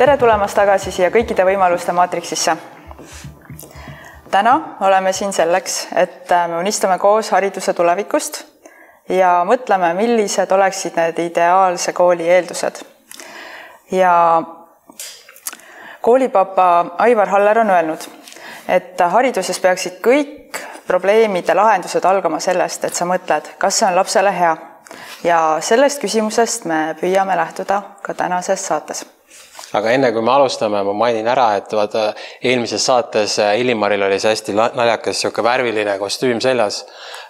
tere tulemast tagasi siia kõikide võimaluste maatriksisse. täna oleme siin selleks, et me unistame koos hariduse tulevikust ja mõtleme, millised oleksid need ideaalse kooli eeldused. ja koolipapa Aivar Haller on öelnud, et hariduses peaksid kõik probleemide lahendused algama sellest, et sa mõtled, kas see on lapsele hea. ja sellest küsimusest me püüame lähtuda ka tänases saates aga enne kui me alustame, ma mainin ära, et vaata eelmises saates Illimaril oli see hästi naljakas niisugune värviline kostüüm seljas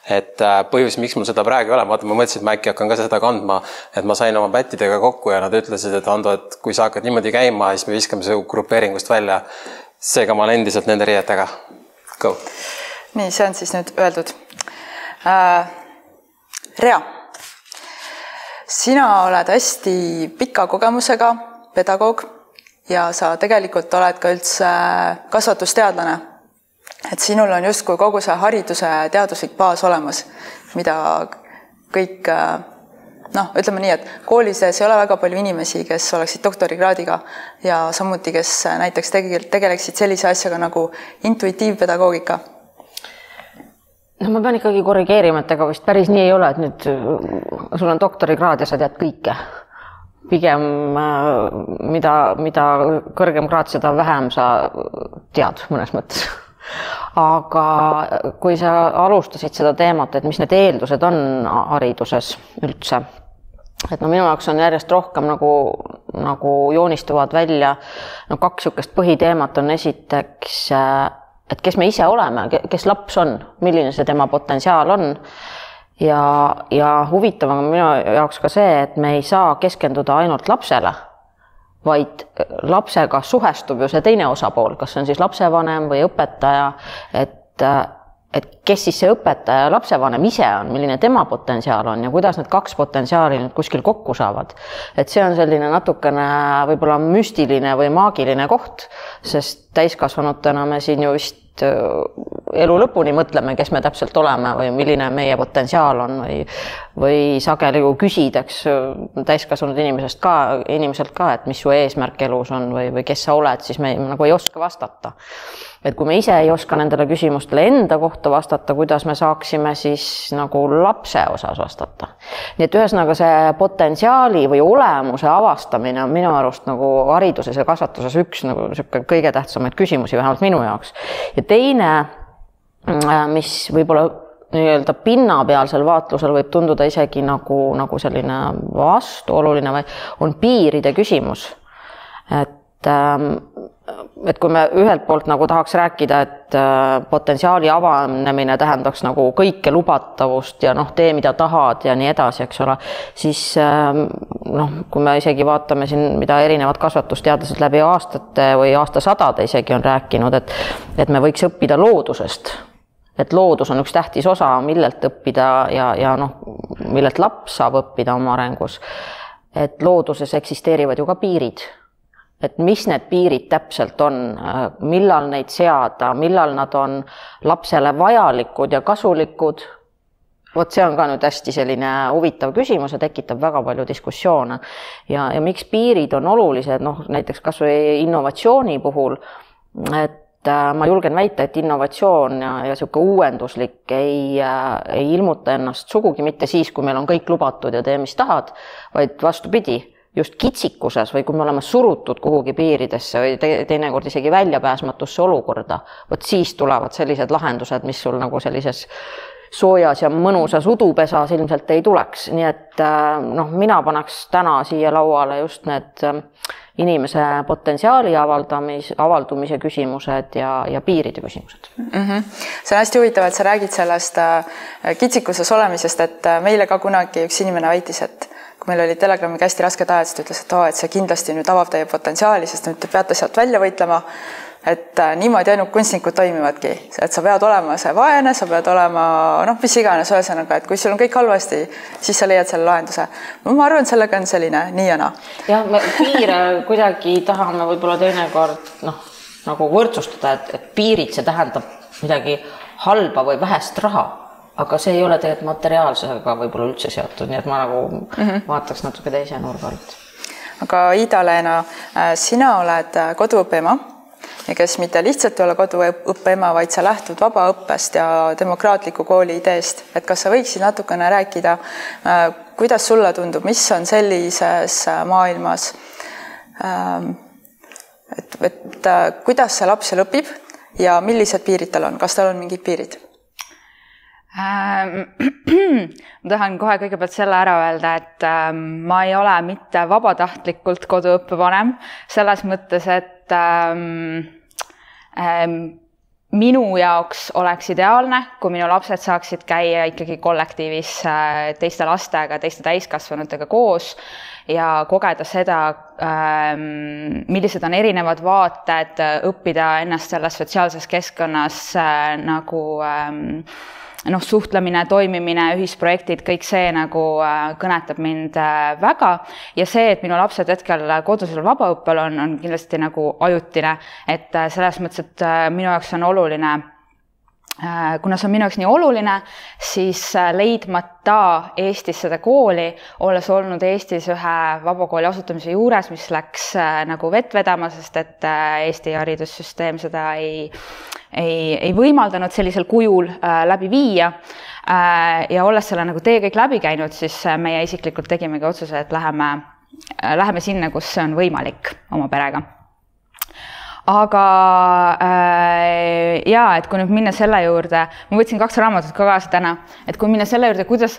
et äh, põhjus, miks mul seda praegu ei ole, vaata, ma mõtlesin, et ma äkki hakkan ka seda kandma, et ma sain oma pättidega kokku ja nad ütlesid, et Ando, et kui sa hakkad niimoodi käima, siis me viskame su grupeeringust välja. seega ma olen endiselt nende riietega. Go. nii, see on siis nüüd öeldud äh,. Rea, sina oled hästi pika kogemusega pedagoog ja sa tegelikult oled ka üldse kasvatusteadlane et sinul on justkui kogu see hariduse teaduslik baas olemas, mida kõik noh, ütleme nii, et kooli sees ei ole väga palju inimesi, kes oleksid doktorikraadiga ja samuti, kes näiteks tegel-, tegeleksid sellise asjaga nagu intuitiivpedagoogika no ma pean ikkagi korrigeerima, et ega vist päris nii ei ole, et nüüd sul on doktorikraad ja sa tead kõike. Pigem mida, mida kõrgem kraad, seda vähem sa tead mõnes mõttes. Aga kui sa alustasid seda teemat, et mis need eeldused on hariduses üldse, et no minu jaoks on järjest rohkem nagu, nagu joonistuvad välja no kaks niisugust põhiteemat on esiteks, et kes me ise oleme, kes laps on, milline see tema potentsiaal on ja, ja huvitav on minu jaoks ka see, et me ei saa keskenduda ainult lapsele vaid lapsega suhestub ju see teine osapool, kas see on siis lapsevanem või õpetaja, et, et kes siis see õpetaja ja lapsevanem ise on, milline tema potentsiaal on ja kuidas need kaks potentsiaali nüüd kuskil kokku saavad. et see on selline natukene võib-olla müstiline või maagiline koht, sest täiskasvanutena me siin ju vist elu lõpuni mõtleme, kes me täpselt oleme või milline meie potentsiaal on või või sageli ju küsid, eks täiskasvanud inimesest ka, inimeselt ka, et mis su eesmärk elus on või, või kes sa oled, siis me nagu ei oska vastata. Et kui me ise ei oska nendele küsimustele enda kohta vastata, kuidas me saaksime siis nagu lapse osas vastata. nii et ühesõnaga see potentsiaali või olemuse avastamine on minu arust nagu hariduses ja kasvatuses üks nagu niisugune kõige tähtsamaid küsimusi, vähemalt minu jaoks. ja teine, mis võib-olla nii-öelda pinnapealsel vaatlusel võib tunduda isegi nagu, nagu selline vastuoluline või on piiride küsimus. et, ähm, et kui me ühelt poolt nagu tahaks rääkida, et äh, potentsiaali avanemine tähendaks nagu kõike lubatavust ja noh, tee, mida tahad ja nii edasi, eks ole, siis ähm, noh, kui me isegi vaatame siin, mida erinevad kasvatusteadlased läbi aastate või aastasadade isegi on rääkinud, et et me võiks õppida loodusest et loodus on üks tähtis osa, millelt õppida ja, ja noh, millelt laps saab õppida oma arengus. et looduses eksisteerivad ju ka piirid. Et mis need piirid täpselt on, millal neid seada, millal nad on lapsele vajalikud ja kasulikud vot see on ka nüüd hästi selline huvitav küsimus ja tekitab väga palju diskussioone. ja, ja miks piirid on olulised, noh näiteks kas või innovatsiooni puhul, et Äh, ma julgen väita, et innovatsioon ja, ja niisugune uuenduslik ei, äh, ei ilmuta ennast sugugi mitte siis, kui meil on kõik lubatud ja tee, mis tahad, vaid vastupidi, just kitsikuses või kui me oleme surutud kuhugi piiridesse või te, teinekord isegi väljapääsmatusse olukorda, vot siis tulevad sellised lahendused, mis sul nagu sellises soojas ja mõnusas udupesas ilmselt ei tuleks, nii et äh, noh, mina paneks täna siia lauale just need inimese potentsiaali avaldamis, avaldumise küsimused ja, ja piiride küsimused mm. -hmm. see on hästi huvitav, et sa räägid sellest äh, kitsikuses olemisest, et äh, meile ka kunagi üks inimene väitis, et kui meil olid Telegramiga hästi rasked ajad, siis ta ütles, et oo, et see kindlasti nüüd avab teie potentsiaali, sest nüüd te peate sealt välja võitlema et äh, niimoodi ainult kunstnikud toimivadki, et sa pead olema see vaene, sa pead olema noh, mis iganes, ühesõnaga, et kui sul on kõik halvasti, siis sa leiad selle lahenduse. ma arvan, et sellega on selline nii ja naa. jah, me piire kuidagi tahame võib-olla teinekord noh, nagu võrdsustada, et, et piirid, see tähendab midagi halba või vähest raha aga see ei ole tegelikult materiaalsusega võib-olla üldse seotud, nii et ma nagu mm -hmm. vaataks natuke teise nurga alt aga Ida-Leena, sina oled koduõppe ema ja kes mitte lihtsalt ei ole koduõppe ema, vaid sa lähtud vabaõppest ja demokraatliku kooli ideest, et kas sa võiksid natukene rääkida, kuidas sulle tundub, mis on sellises maailmas ähm, et, et äh, kuidas see laps seal õpib ja millised piirid tal on, kas tal on mingid piirid? Ähm, ma tahan kohe kõigepealt selle ära öelda, et ähm, ma ei ole mitte vabatahtlikult koduõppevanem selles mõttes, et ähm, ähm, minu jaoks oleks ideaalne, kui minu lapsed saaksid käia ikkagi kollektiivis äh, teiste lastega, teiste täiskasvanutega koos ja kogeda seda, ähm, millised on erinevad vaated, õppida ennast selles sotsiaalses keskkonnas äh, nagu ähm, noh, suhtlemine, toimimine, ühisprojektid, kõik see nagu äh, kõnetab mind äh, väga. Ja see, et minu lapsed hetkel kodusel vabaõppel on, on kindlasti nagu ajutine, et selles mõttes, et minu jaoks on oluline Äh, kuna see on minu jaoks nii oluline, siis äh, leidmata Eestis seda kooli, olles olnud Eestis ühe vabakooli asutamise juures, mis läks äh, nagu vett vedama, sest et Eesti haridussüsteem seda ei, ei, ei võimaldanud sellisel kujul läbi viia. ja olles selle nagu tee kõik läbi käinud, siis meie isiklikult tegimegi otsuse, et läheme, läheme sinna, kus see on võimalik oma perega aga äh, jaa, et kui nüüd minna selle juurde, ma võtsin kaks raamatut ka kaasa täna, et kui minna selle juurde, kuidas,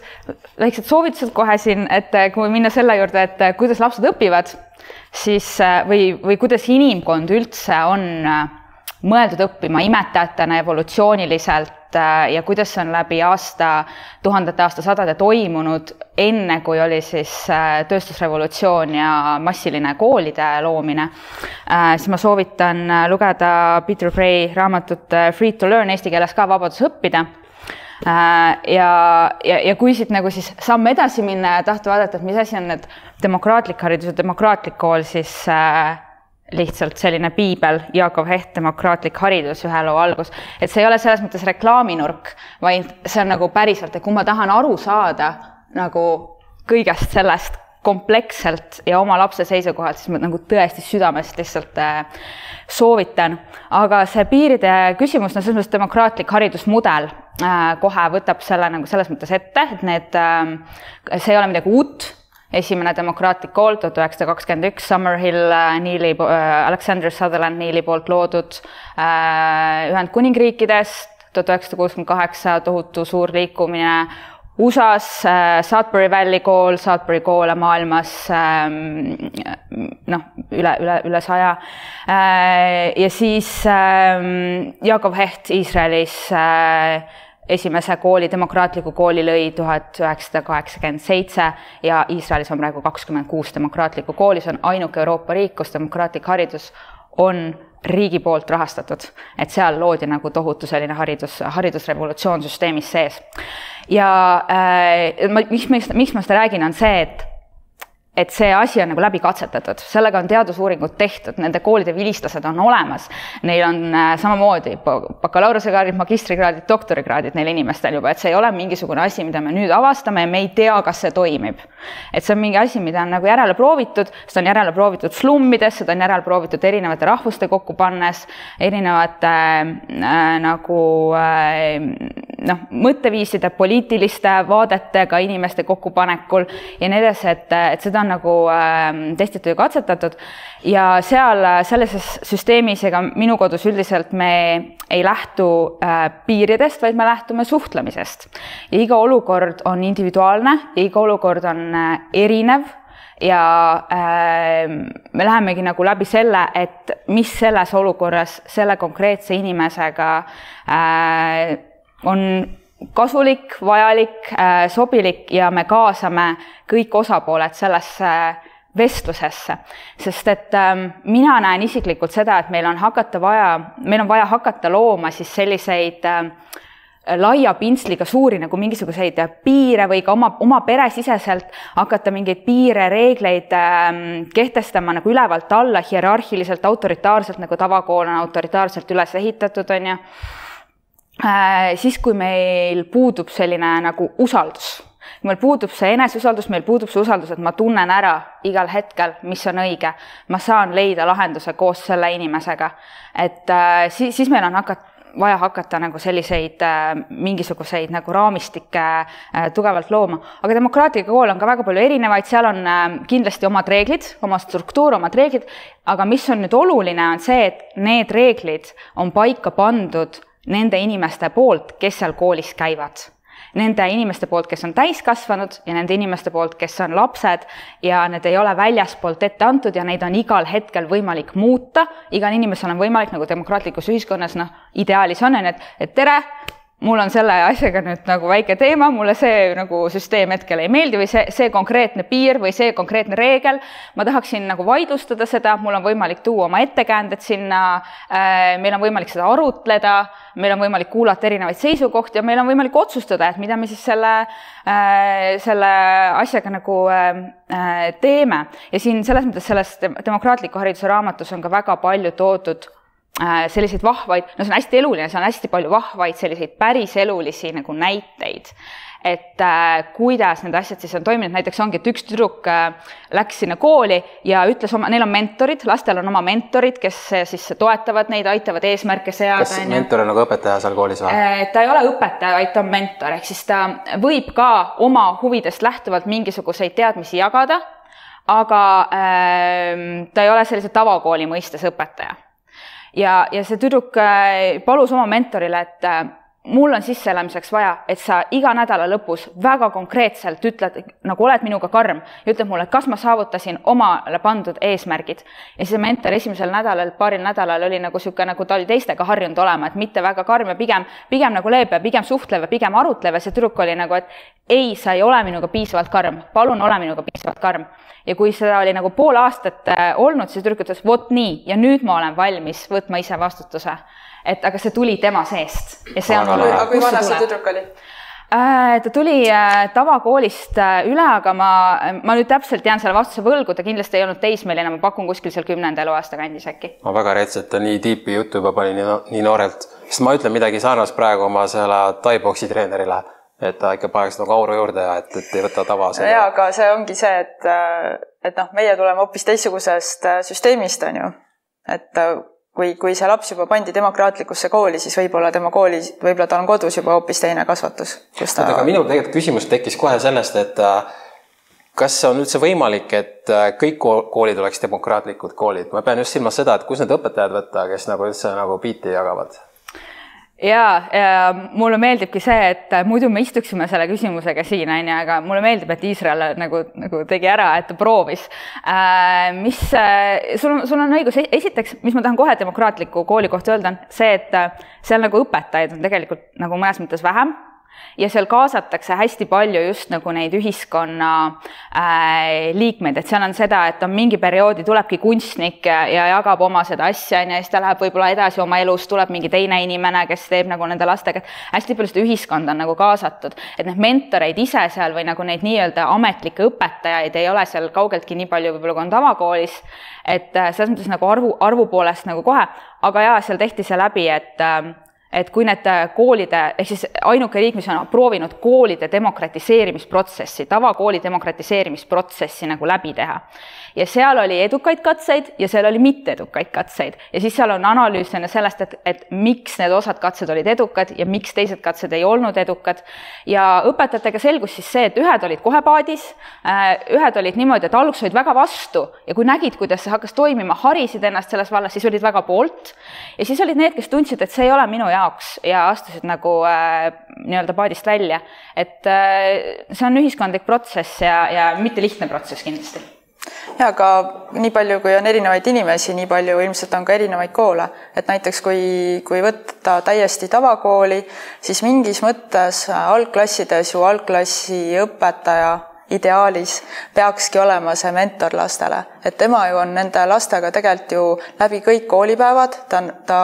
väiksed soovitused kohe siin, et kui minna selle juurde, et kuidas lapsed õpivad, siis äh, või, või kuidas inimkond üldse on äh, mõeldud õppima imetajatena evolutsiooniliselt Äh, ja kuidas on läbi aasta, tuhandete aastasadade toimunud, enne kui oli siis äh, tööstusrevolutsioon ja massiline koolide loomine, äh, siis ma soovitan lugeda Peter Bray raamatut Free to learn, eesti keeles ka Vabadus õppida. Ja, ja, ja kui siit nagu siis samm edasi minna ja tahta vaadata, et mis asi on need demokraatlik haridus ja demokraatlik kool, siis äh, lihtsalt selline piibel, Jaakov Heht, demokraatlik haridus, ühe loo algus. et see ei ole selles mõttes reklaaminurk, vaid see on nagu päriselt, et kui ma tahan aru saada nagu kõigest sellest kompleksselt ja oma lapse seisukohalt, siis ma nagu tõesti südamest lihtsalt äh, soovitan. aga see piiride küsimus, no selles mõttes demokraatlik haridusmudel äh, kohe võtab selle nagu selles mõttes ette, et need äh,, see ei ole midagi uut esimene demokraatlik kool tuhat üheksasada kakskümmend üks, Summerhill äh, Neili, äh, Alexander Sutherland Neili poolt loodud äh, Ühendkuningriikidest, tuhat üheksasada kuuskümmend kaheksa tohutu suur liikumine USA-s Sudbury Valley kool, Sudbury koole maailmas ähm, noh, üle, üle, üle saja. ja siis ähm, Jakob Hecht Iisraelis esimese kooli, demokraatliku kooli lõi tuhat üheksasada kaheksakümmend seitse ja Iisraelis on praegu kakskümmend kuus demokraatlikku kooli, see on ainuke Euroopa riik, kus demokraatlik haridus on riigi poolt rahastatud, et seal loodi nagu tohutu selline haridus, haridusrevolutsioon süsteemis sees. ja äh, ma, miks, miks, miks ma seda räägin, on see, et et see asi on nagu läbi katsetatud, sellega on teadusuuringud tehtud, nende koolide vilistlased on olemas. Neil on äh, samamoodi bakalaureusekraadid, magistrikraadid, doktorikraadid neil inimestel juba, et see ei ole mingisugune asi, mida me nüüd avastame ja me ei tea, kas see toimib. et see on mingi asi, mida on nagu järele proovitud, seda on järele proovitud slummides, seda on järele proovitud erinevate rahvuste kokku pannes, erinevate äh, nagu äh, noh, mõtteviiside, poliitiliste vaadetega inimeste kokkupanekul ja nii edasi, et, et seda on nagu äh, testitud ja katsetatud. ja seal selles süsteemis ega minu kodus üldiselt me ei lähtu äh, piiridest, vaid me lähtume suhtlemisest. ja iga olukord on individuaalne ja iga olukord on äh, erinev ja äh, me lähemegi nagu läbi selle, et mis selles olukorras selle konkreetse inimesega äh, on kasulik, vajalik, äh, sobilik ja me kaasame kõik osapooled sellesse vestlusesse, sest et ähm, mina näen isiklikult seda, et meil on hakata vaja, meil on vaja hakata looma siis selliseid äh, laia pintsliga suuri nagu mingisuguseid piire või ka oma, oma peresiseselt hakata mingeid piire, reegleid ähm, kehtestama nagu ülevalt alla, hierarhiliselt, autoritaarselt, nagu tavakool on autoritaarselt üles ehitatud, on ju. Äh, siis, kui meil puudub selline nagu usaldus meil puudub see eneseusaldus, meil puudub see usaldus, et ma tunnen ära igal hetkel, mis on õige, ma saan leida lahenduse koos selle inimesega. et äh, siis, siis meil on hakat-, vaja hakata nagu selliseid äh, mingisuguseid nagu raamistikke äh, tugevalt looma. aga demokraatlik kool on ka väga palju erinevaid, seal on äh, kindlasti omad reeglid, oma struktuur, omad reeglid, aga mis on nüüd oluline, on see, et need reeglid on paika pandud nende inimeste poolt, kes seal koolis käivad nende inimeste poolt, kes on täiskasvanud ja nende inimeste poolt, kes on lapsed ja need ei ole väljaspoolt ette antud ja neid on igal hetkel võimalik muuta. igal inimesel on võimalik nagu demokraatlikus ühiskonnas, noh, ideaalis on, on ju, et, et tere, mul on selle asjaga nüüd nagu väike teema, mulle see nagu süsteem hetkel ei meeldi või see, see konkreetne piir või see konkreetne reegel, ma tahaksin nagu vaidlustada seda, mul on võimalik tuua oma ettekäänded sinna äh,, meil on võimalik seda arutleda, meil on võimalik kuulata erinevaid seisukohti ja meil on võimalik otsustada, et mida me siis selle äh,, selle asjaga nagu äh, äh teeme. ja siin selles mõttes selles demokraatliku hariduse raamatus on ka väga palju toodud selliseid vahvaid, no see on hästi eluline, seal on hästi palju vahvaid selliseid päriselulisi nagu näiteid, et äh, kuidas need asjad siis on toiminud, näiteks ongi, et üks tüdruk äh, läks sinna kooli ja ütles oma, neil on mentorid, lastel on oma mentorid, kes äh, siis toetavad neid, aitavad eesmärke seada. kas mentor on nagu õpetaja seal koolis või? Äh, ta ei ole õpetaja, vaid ta on mentor, ehk siis ta võib ka oma huvidest lähtuvalt mingisuguseid teadmisi jagada, aga äh, ta ei ole sellise tavakooli mõistes õpetaja ja, ja see tüdruk äh, palus oma mentorile, et äh, mul on sisseelamiseks vaja, et sa iga nädala lõpus väga konkreetselt ütled, nagu oled minuga karm ja ütled mulle, kas ma saavutasin omale pandud eesmärgid. ja siis mentor esimesel nädalal, paaril nädalal oli nagu niisugune, nagu ta oli teistega harjunud olema, et mitte väga karm ja pigem, pigem nagu leebe, pigem suhtlev ja pigem arutlev ja see tüdruk oli nagu, et ei, sa ei ole minuga piisavalt karm, palun ole minuga piisavalt karm ja kui seda oli nagu pool aastat äh, olnud, siis tüdruk ütles, vot nii ja nüüd ma olen valmis võtma ise vastutuse. Et aga see tuli tema seest ja see on oluline. aga kui vana see tüdruk oli? Äh, ta tuli äh, tavakoolist üle, aga ma, ma nüüd täpselt jään selle vastuse võlgu, ta kindlasti ei olnud teismeline, ma pakun kuskil seal kümnenda eluaasta kandis äkki. ma väga retsi, et ta nii tiipi juttu juba pani nii, nii noorelt, sest ma ütlen midagi sarnast praegu oma selle tai-boksi treenerile et ta ikka paneks nagu auru juurde ja et, et ei võta tava jaa, aga see ongi see, et, et noh, meie tuleme hoopis teistsugusest äh, süsteemist, on ju. et äh, kui, kui see laps juba pandi demokraatlikusse kooli, siis võib-olla tema koolis, võib-olla tal on kodus juba hoopis teine kasvatus, kus ta. aga minul tegelikult küsimus tekkis kohe sellest, et äh, kas on üldse võimalik, et kõik koolid oleks demokraatlikud koolid, ma pean just silmas seda, et kus need õpetajad võtta, kes nagu üldse nagu biiti jagavad ja, ja mulle meeldibki see, et muidu me istuksime selle küsimusega siin, on ju, aga mulle meeldib, et Iisrael nagu, nagu tegi ära, et ta proovis äh,. mis äh,, sul on, sul on õigus, e-, esiteks, mis ma tahan kohe demokraatliku kooli kohta öelda, on see, et äh, seal nagu õpetajaid on tegelikult nagu mõnes mõttes vähem ja seal kaasatakse hästi palju just nagu neid ühiskonna äh, liikmeid, et seal on seda, et on mingi perioodi, tulebki kunstnik ja, ja jagab oma seda asja, on ju, ja siis ta läheb võib-olla edasi oma elus, tuleb mingi teine inimene, kes teeb nagu nende lastega, hästi palju seda ühiskonda on nagu kaasatud, et neid mentoreid ise seal või nagu neid nii-öelda ametlikke õpetajaid ei ole seal kaugeltki nii palju võib-olla kui on tavakoolis, et äh, selles mõttes nagu arvu, arvu poolest nagu kohe, aga jaa, seal tehti see läbi, et äh, et kui need äh, koolide, ehk siis ainuke riik, mis on proovinud koolide demokratiseerimisprotsessi, tavakooli demokratiseerimisprotsessi nagu läbi teha. ja seal oli edukaid katseid ja seal oli mitteedukaid katseid ja siis seal on analüüs sellest, et, et miks need osad katsed olid edukad ja miks teised katsed ei olnud edukad. ja õpetajatega selgus siis see, et ühed olid kohe paadis, äh, ühed olid niimoodi, et alguses olid väga vastu ja kui nägid, kuidas see hakkas toimima, harisid ennast selles vallas, siis olid väga poolt. ja siis olid need, kes tundsid, et see ei ole minu jaoks jaoks ja astusid nagu äh, nii-öelda paadist välja. et äh, see on ühiskondlik protsess ja, ja mitte lihtne protsess kindlasti ja aga nii palju, kui on erinevaid inimesi, nii palju ilmselt on ka erinevaid koole, et näiteks kui, kui võtta täiesti tavakooli, siis mingis mõttes algklassides ju algklassi õpetaja ideaalis peakski olema see mentor lastele, et tema ju on nende lastega tegelikult ju läbi kõik koolipäevad, ta, ta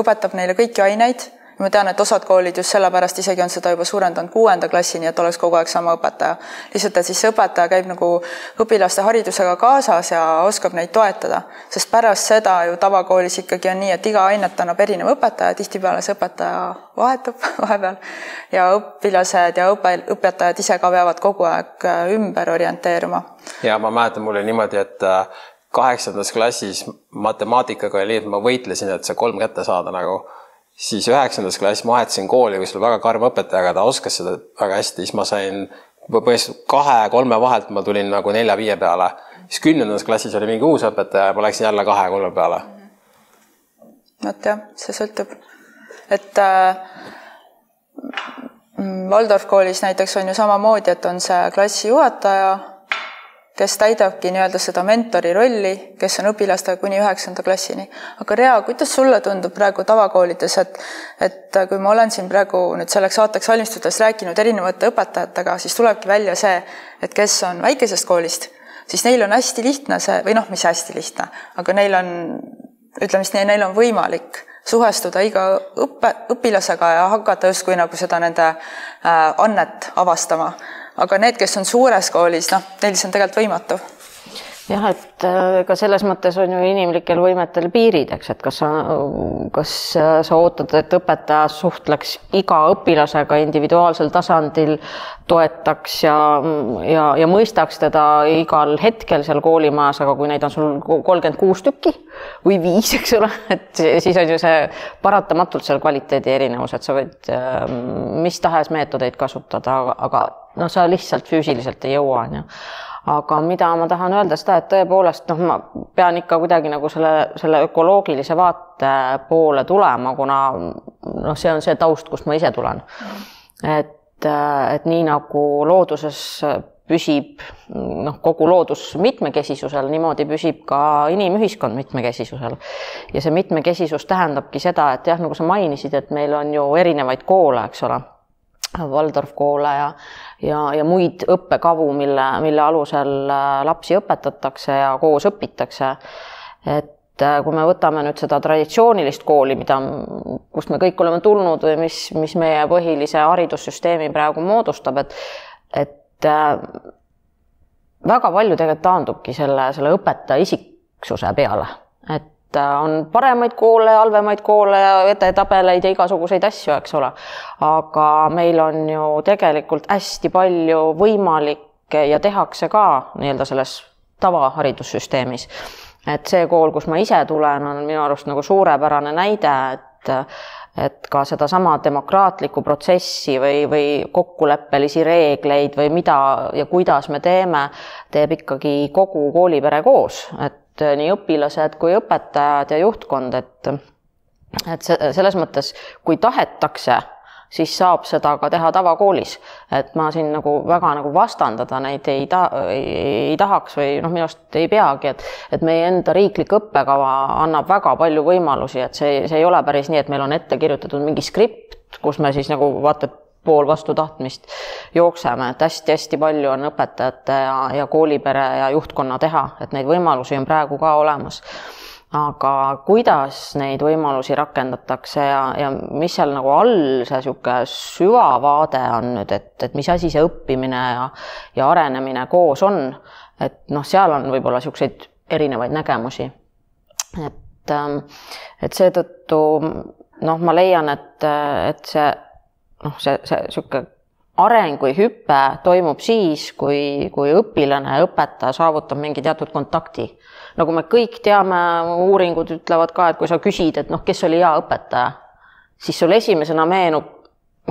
õpetab neile kõiki aineid ma tean, et osad koolid just sellepärast isegi on seda juba suurendanud kuuenda klassini, et oleks kogu aeg sama õpetaja. lihtsalt, et siis see õpetaja käib nagu õpilaste haridusega kaasas ja oskab neid toetada, sest pärast seda ju tavakoolis ikkagi on nii, et iga ainet annab erinev õpetaja, tihtipeale see õpetaja vahetub vahepeal ja õpilased ja õpe, õpetajad ise ka peavad kogu aeg äh, ümber orienteeruma. ja ma mäletan, mul oli niimoodi, et äh, kaheksandas klassis matemaatikaga oli nii, et ma võitlesin, et see kolm kätte saada nagu. Siis üheksandas klassis ma vahetasin kooli, kus oli väga karm õpetaja, aga ta oskas seda väga hästi, siis ma sain põhimõtteliselt kahe-kolme vahelt ma tulin nagu nelja-viie peale. siis kümnendas klassis oli mingi uus õpetaja ja ma läksin jälle kahe-kolme peale. vot jah, see sõltub, et äh, Waldorf koolis näiteks on ju samamoodi, et on see klassijuhataja kes täidabki nii-öelda seda mentori rolli, kes on õpilastega kuni üheksanda klassini. aga Rea, kuidas sulle tundub praegu tavakoolides, et et kui ma olen siin praegu nüüd selleks saateks valmistudes rääkinud erinevate õpetajatega, siis tulebki välja see, et kes on väikesest koolist, siis neil on hästi lihtne see või noh, mis hästi lihtne, aga neil on, ütleme siis nii, neil on võimalik suhestuda iga õppe, õpilasega ja hakata justkui nagu seda nende äh, annet avastama aga need, kes on suures koolis, noh, neil see on tegelikult võimatu. Jah, et äh, ega selles mõttes on ju inimlikel võimetel piirid, eks, et kas sa, kas sa ootad, et õpetaja suhtleks iga õpilasega individuaalsel tasandil, toetaks ja, ja, ja mõistaks teda igal hetkel seal koolimajas, aga kui neid on sul kolmkümmend kuus tükki või viis, eks ole, et siis on ju see paratamatult seal kvaliteedi erinevus, et sa võid äh, mis tahes meetodeid kasutada, aga noh, sa lihtsalt füüsiliselt ei jõua, on ju. aga mida ma tahan öelda seda, et tõepoolest noh, ma pean ikka kuidagi nagu selle, selle ökoloogilise vaate poole tulema, kuna noh, see on see taust, kust ma ise tulen. et, et nii nagu looduses püsib noh, kogu loodus mitmekesisusel, niimoodi püsib ka inimühiskond mitmekesisusel. ja see mitmekesisus tähendabki seda, et jah, nagu sa mainisid, et meil on ju erinevaid koole, eks ole Waldorf koole ja, ja, ja muid õppekavu, mille, mille alusel äh, lapsi õpetatakse ja koos õpitakse. et äh, kui me võtame nüüd seda traditsioonilist kooli, mida, kust me kõik oleme tulnud või mis, mis meie põhilise haridussüsteemi praegu moodustab, et, et äh, väga palju tegelikult taandubki selle, selle õpetaja isiksuse peale, on paremaid koole, halvemaid koole edetabeleid ja igasuguseid asju, eks ole. aga meil on ju tegelikult hästi palju võimalik ja tehakse ka nii-öelda selles tavaharidussüsteemis. et see kool, kus ma ise tulen, on minu arust nagu suurepärane näide, et et ka sedasama demokraatlikku protsessi või, või kokkuleppelisi reegleid või mida ja kuidas me teeme, teeb ikkagi kogu koolipere koos, et äh, nii õpilased kui õpetajad ja juhtkond, et et see, selles mõttes, kui tahetakse, siis saab seda ka teha tavakoolis. et ma siin nagu väga nagu vastandada neid ei ta-, ei, ei tahaks või noh, minu arust ei peagi, et et meie enda riiklik õppekava annab väga palju võimalusi, et see, see ei ole päris nii, et meil on ette kirjutatud mingi skript, kus me siis nagu vaata, et pool vastu tahtmist jookseme, et hästi-hästi palju on õpetajate ja, ja koolipere ja juhtkonna teha, et neid võimalusi on praegu ka olemas. aga kuidas neid võimalusi rakendatakse ja, ja mis seal nagu all see niisugune süvavaade on nüüd, et, et mis asi see õppimine ja, ja arenemine koos on, et noh, seal on võib-olla niisuguseid erinevaid nägemusi. et, ähm, et seetõttu noh, ma leian, et, et see noh, see, see niisugune areng või hüpe toimub siis, kui, kui õpilane ja õpetaja saavutab mingi teatud kontakti. nagu me kõik teame, uuringud ütlevad ka, et kui sa küsid, et noh, kes oli hea õpetaja, siis sul esimesena meenub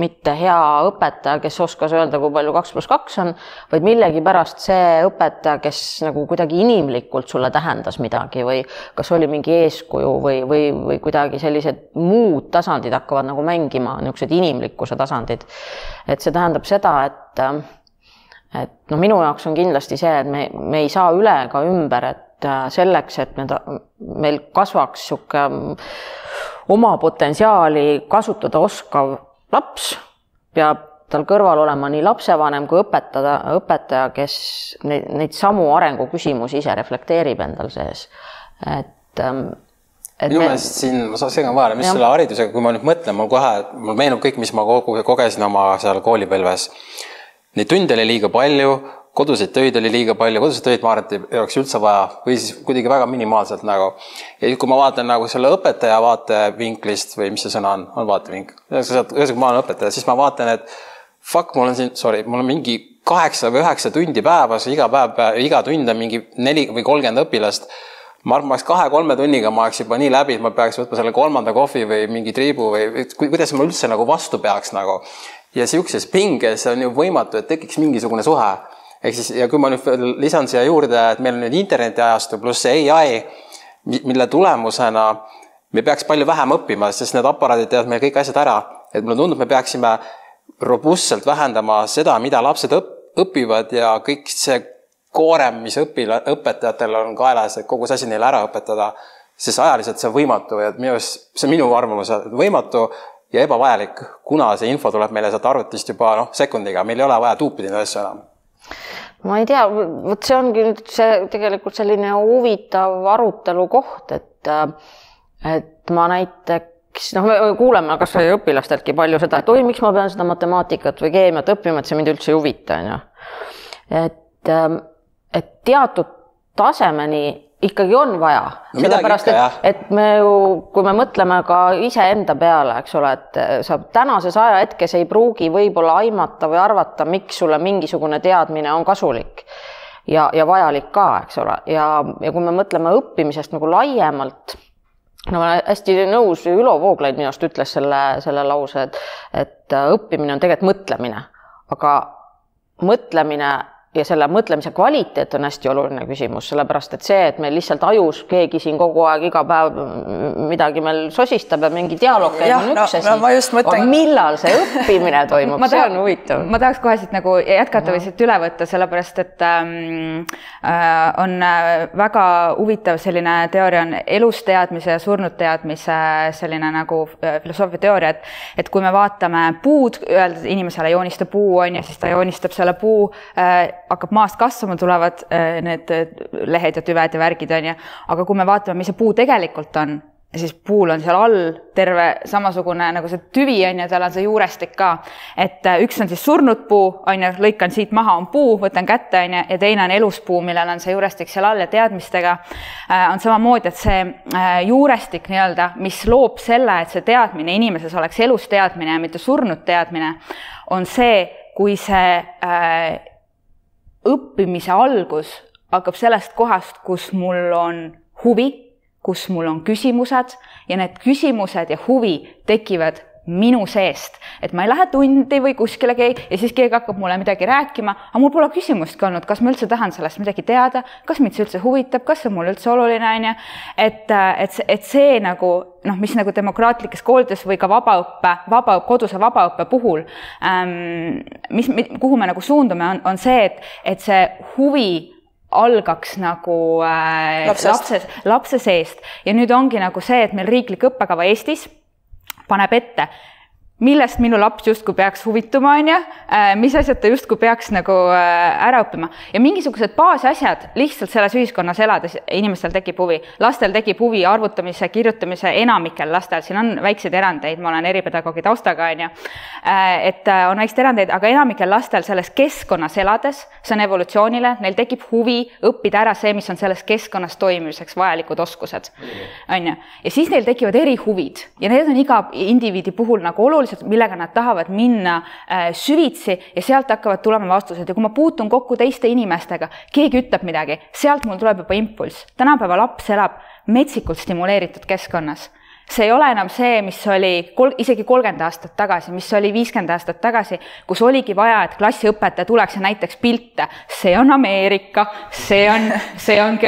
mitte hea õpetaja, kes oskas öelda, kui palju kaks pluss kaks on, vaid millegipärast see õpetaja, kes nagu kuidagi inimlikult sulle tähendas midagi või kas oli mingi eeskuju või, või, või kuidagi sellised muud tasandid hakkavad nagu mängima, niisugused inimlikkuse tasandid. et see tähendab seda, et et noh, minu jaoks on kindlasti see, et me, me ei saa üle ega ümber, et selleks, et me, meil kasvaks niisugune oma potentsiaali kasutada oskav laps peab tal kõrval olema nii lapsevanem kui õpetada, õpetaja, kes neid, neid samu arenguküsimusi ise reflekteerib endal sees. et, ähm, minu meelest siin, ma segan vahele, mis ja. selle haridusega, kui ma nüüd mõtlen, mul kohe, mul meenub kõik, mis ma kogu, kogesin oma seal koolipõlves. Neid tunde oli liiga palju, koduseid töid oli liiga palju, koduseid töid ma arvan, et ei oleks üldse vaja või siis kuidagi väga minimaalselt nagu. ja kui ma vaatan nagu selle õpetaja vaatevinklist või mis see sõna on, on vaatevink, ühesõnaga ma olen õpetaja, siis ma vaatan, et fuck, mul on siin, sorry, mul on mingi kaheksa või üheksa tundi päevas, iga päev, iga tund on mingi neli või kolmkümmend õpilast ma arvan, ma oleks kahe-kolme tunniga, ma oleks juba nii läbi, et ma peaks võtma selle kolmanda kohvi või mingi triibu või kuidas ma üldse nagu vastu peaks nagu. ja sihukeses pinges on ju võimatu, et tekiks mingisugune suhe ehk siis ja kui ma nüüd lisan siia juurde, et meil on nüüd internetiajastu pluss ai, mille tulemusena me peaks palju vähem õppima, sest need aparaadid teevad meil kõik asjad ära. et mulle tundub, me peaksime robustselt vähendama seda, mida lapsed õp-, õpivad ja kõik see koorem, mis õpila-, õpetajatel on kaelas, et kogu see asi neile ära õpetada, siis ajaliselt see on võimatu ja minu arust, see on minu arvamus, võimatu ja ebavajalik, kuna see info tuleb meile sealt arvutist juba noh, sekundiga, meil ei ole vaja tuupida neid asju enam ma ei tea, vot see ongi nüüd see tegelikult selline huvitav arutelu koht, et, et ma näiteks noh, me kuuleme kasvõi õpilasteltki palju seda, et oi, miks ma pean seda matemaatikat või keemiat õppima, et see mind üldse ei huvita, on ju. et, et teatud tasemeni ikkagi on vaja. No,, sellepärast et, et me ju, kui me mõtleme ka iseenda peale, eks ole, et sa tänases ajahetkes ei pruugi võib-olla aimata või arvata, miks sulle mingisugune teadmine on kasulik ja, ja vajalik ka, eks ole, ja, ja kui me mõtleme õppimisest nagu laiemalt, no ma olen hästi nõus, Ülo Vooglaid minu arust ütles selle, selle lause, et, et õppimine on tegelikult mõtlemine, aga mõtlemine ja selle mõtlemise kvaliteet on hästi oluline küsimus, sellepärast et see, et meil lihtsalt ajus keegi siin kogu aeg iga päev midagi meil sosistab ja mingi dialoog käib, on üks asi no,. No, mõtlen... millal see õppimine toimub, see on huvitav. ma tahaks kohe siit nagu jätkata või siit üle võtta, sellepärast et ähm, äh, on äh, väga huvitav selline teooria on elusteadmise ja surnud teadmise selline nagu äh, filosoofia teooria, et, et kui me vaatame puud, öelda inimesele joonista puu on ju, siis ta joonistab selle puu äh, hakkab maast kasvama, tulevad äh, need äh, lehed ja tüved ja värgid, on ju. aga kui me vaatame, mis see puu tegelikult on, siis puul on seal all terve samasugune nagu see tüvi on ju, tal on see juurestik ka. et äh, üks on siis surnud puu, on ju, lõikan siit maha, on puu, võtan kätte, on ju, ja teine on eluspuu, millel on see juurestik seal all ja teadmistega on samamoodi, et see juurestik nii-öelda, mis loob selle, et see teadmine inimeses oleks elus teadmine ja mitte surnud teadmine, on see, kui see äh, õppimise algus hakkab sellest kohast, kus mul on huvi, kus mul on küsimused ja need küsimused ja huvi tekivad minu seest, et ma ei lähe tundi või kuskile keegi ja siis keegi hakkab mulle midagi rääkima, aga mul pole küsimustki olnud, kas ma üldse tahan sellest midagi teada, kas mind see üldse huvitab, kas see on mulle üldse oluline, on ju. et, et, et see nagu noh, mis nagu demokraatlikes koolides või ka vabaõppe, vaba, koduse vabaõppe puhul ähm,, mis, kuhu me nagu suundume, on, on see, et, et see huvi algaks nagu äh, lapse, lapse seest. Ja nüüd ongi nagu see, et meil riiklik õppekava Eestis paneb ette millest minu laps justkui peaks huvituma, on ju, äh, mis asjad ta justkui peaks nagu äh, ära õppima. Ja mingisugused baasasjad lihtsalt selles ühiskonnas elades inimestel tekib huvi. lastel tekib huvi arvutamise, kirjutamise, enamikel lastel, siin on väikseid erandeid, ma olen eripedagoogi taustaga, on ju. Äh, et on väikseid erandeid, aga enamikel lastel selles keskkonnas elades, see on evolutsioonile, neil tekib huvi õppida ära see, mis on selles keskkonnas toimimiseks vajalikud oskused, on ju. ja siis neil tekivad erihuvid. Ja need on iga indiviidi puhul nagu olulised olulised, millega nad tahavad minna äh, süvitsi ja sealt hakkavad tulema vastused ja kui ma puutun kokku teiste inimestega, keegi ütleb midagi, sealt mul tuleb juba impulss. tänapäeva laps elab metsikult stimuleeritud keskkonnas see ei ole enam see, mis oli kol-, isegi kolmkümmend aastat tagasi, mis oli viiskümmend aastat tagasi, kus oligi vaja, et klassiõpetaja tuleks ja näitaks pilte. see on Ameerika, see on, see on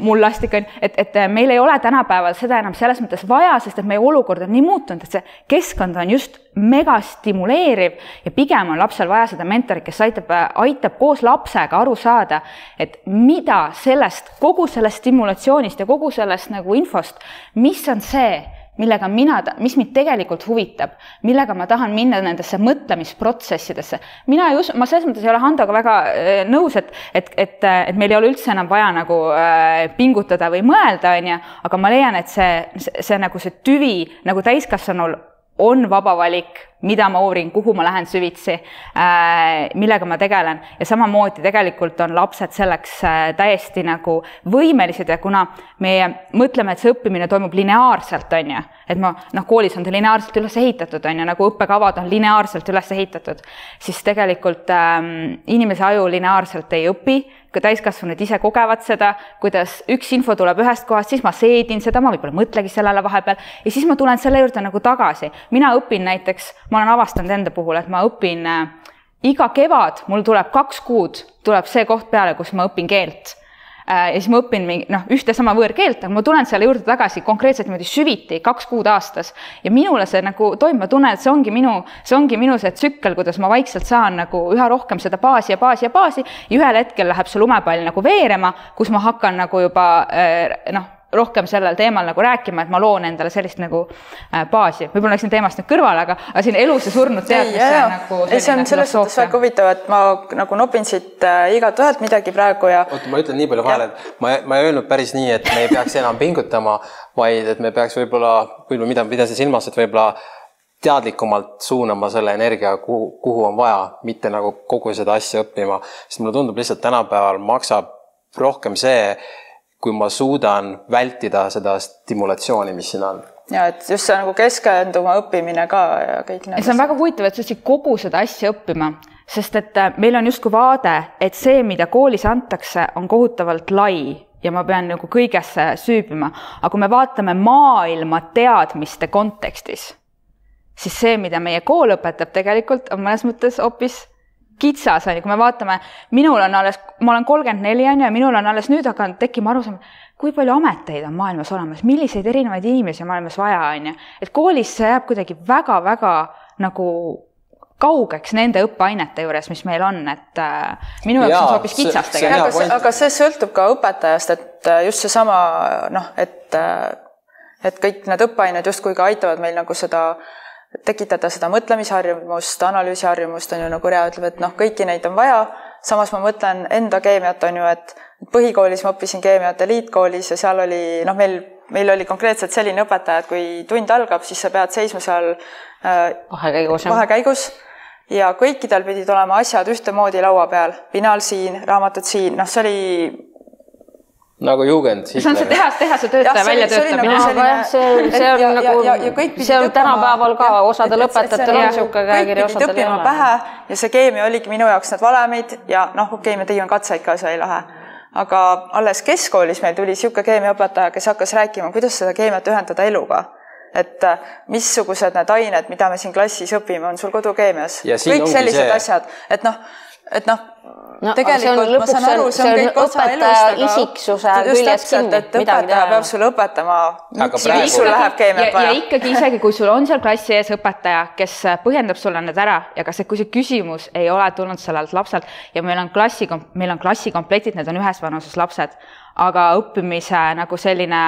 mullastik, on, et, et meil ei ole tänapäeval seda enam selles mõttes vaja, sest et meie olukord on nii muutunud, et see keskkond on just megastimuleeriv ja pigem on lapsel vaja seda mentorit, kes aitab, aitab koos lapsega aru saada, et mida sellest, kogu sellest stimulatsioonist ja kogu sellest nagu infost, mis on see, millega mina, mis mind tegelikult huvitab, millega ma tahan minna nendesse mõtlemisprotsessidesse. mina ei usu, ma selles mõttes ei ole Handoga väga äh, nõus, et, et, et, et meil ei ole üldse enam vaja nagu äh, pingutada või mõelda, on ju, aga ma leian, et see, see, see nagu see tüvi nagu täiskasvanul on vaba valik, mida ma uurin, kuhu ma lähen süvitsi äh,, millega ma tegelen. Ja samamoodi tegelikult on lapsed selleks äh, täiesti nagu võimelised ja kuna meie mõtleme, et see õppimine toimub lineaarselt, on ju, et ma noh, koolis on ta lineaarselt üles ehitatud, on ju, nagu õppekavad on lineaarselt üles ehitatud, siis tegelikult ähm, inimese aju lineaarselt ei õpi ka täiskasvanud ise kogevad seda, kuidas üks info tuleb ühest kohast, siis ma seedin seda, ma võib-olla mõtlegi sellele vahepeal ja siis ma tulen selle juurde nagu tagasi. mina õpin näiteks, ma olen avastanud enda puhul, et ma õpin äh, iga kevad, mul tuleb kaks kuud, tuleb see koht peale, kus ma õpin keelt ja siis ma õpin mingi noh, ühte sama võõrkeelt, aga ma tulen selle juurde tagasi konkreetselt niimoodi süviti kaks kuud aastas. ja minule see nagu toimub, ma tunnen, et see ongi minu, see ongi minu see tsükkel, kuidas ma vaikselt saan nagu üha rohkem seda baasi ja baasi ja baasi ja ühel hetkel läheb see lumepall nagu veerema, kus ma hakkan nagu juba äh, noh rohkem sellel teemal nagu rääkima, et ma loon endale sellist nagu äh, baasi. võib-olla läksin teemast nüüd kõrvale, aga, aga siin elus ja surnud teadmisse nagu ei, see on selles suhtes väga huvitav, et ma nagu nopin siit äh, igalt ühelt midagi praegu ja. oota, ma ütlen nii palju vahele, et ma, ma ei öelnud päris nii, et me ei peaks enam pingutama, vaid et me peaks võib-olla, võib-olla mida pidasin silmas, et võib-olla teadlikumalt suunama selle energia, kuhu, kuhu on vaja, mitte nagu kogu seda asja õppima, sest mulle tundub lihtsalt tänapäeval maksab rohkem see, kui ma suudan vältida seda stimulatsiooni, mis siin on ja et just see nagu keskenduma õppimine ka ja kõik need. see on väga huvitav, et sa üldse kogu seda asja õppima, sest et äh, meil on justkui vaade, et see, mida koolis antakse, on kohutavalt lai ja ma pean nagu kõigesse süübima, aga kui me vaatame maailma teadmiste kontekstis, siis see, mida meie kool õpetab, tegelikult on mõnes mõttes hoopis kitsas, on ju, kui me vaatame, minul on alles, ma olen kolmkümmend neli, on ju, ja minul on alles nüüd hakanud tekkima arusaam, kui palju ameteid on maailmas olemas, milliseid erinevaid inimesi on maailmas vaja, on ju. et koolis see jääb kuidagi väga-väga nagu kaugeks nende õppeainete juures, mis meil on, et äh, minu jaoks on see hoopis kitsas tegelikult. aga, aga see sõltub ka õpetajast, et äh, just seesama noh, et äh, et kõik need õppeained justkui ka aitavad meil nagu seda äh, tekitada seda mõtlemisharjumust, analüüsiharjumust, on ju, nagu Rea ütleb, et noh, kõiki neid on vaja, samas ma mõtlen enda keemiat, on ju, et põhikoolis ma õppisin keemiat eliitkoolis ja seal oli noh, meil, meil oli konkreetselt selline õpetaja, et kui tund algab, siis sa pead seisma seal äh, vahekäigus, vahekäigus ja kõikidel pidid olema asjad ühtemoodi laua peal, pinal siin, raamatud siin, noh, see oli nagu Jugend. see on see tehas, tehase töötaja väljatöötamine. Nagu see, see on ja, nagu, see on tänapäeval ka, osadel õpetajatel on niisugune käekiri, osadel ei ole. pähe ja see keemia oligi minu jaoks need valemid ja noh, okei okay,, me tegime katseid ka, see oli lahe. aga alles keskkoolis meil tuli niisugune keemiaõpetaja, kes hakkas rääkima, kuidas seda keemiat ühendada eluga et äh, missugused need ained, mida me siin klassis õpime, on sul kodukeemias. kõik sellised see... asjad, et noh, et noh no, tegelikult ma saan aru, see on kõik osa elust, isiksuse küljest kinni. et õpetaja peab sulle õpetama, miks praegu... sul läheb keemiat vaja. ja ikkagi isegi, kui sul on seal klassi ees õpetaja, kes põhjendab sulle need ära ja kas, kui see küsimus ei ole tulnud sellelt lapselt ja meil on klassi, meil on klassikomplektid, need on ühes vanuses lapsed, aga õppimise nagu selline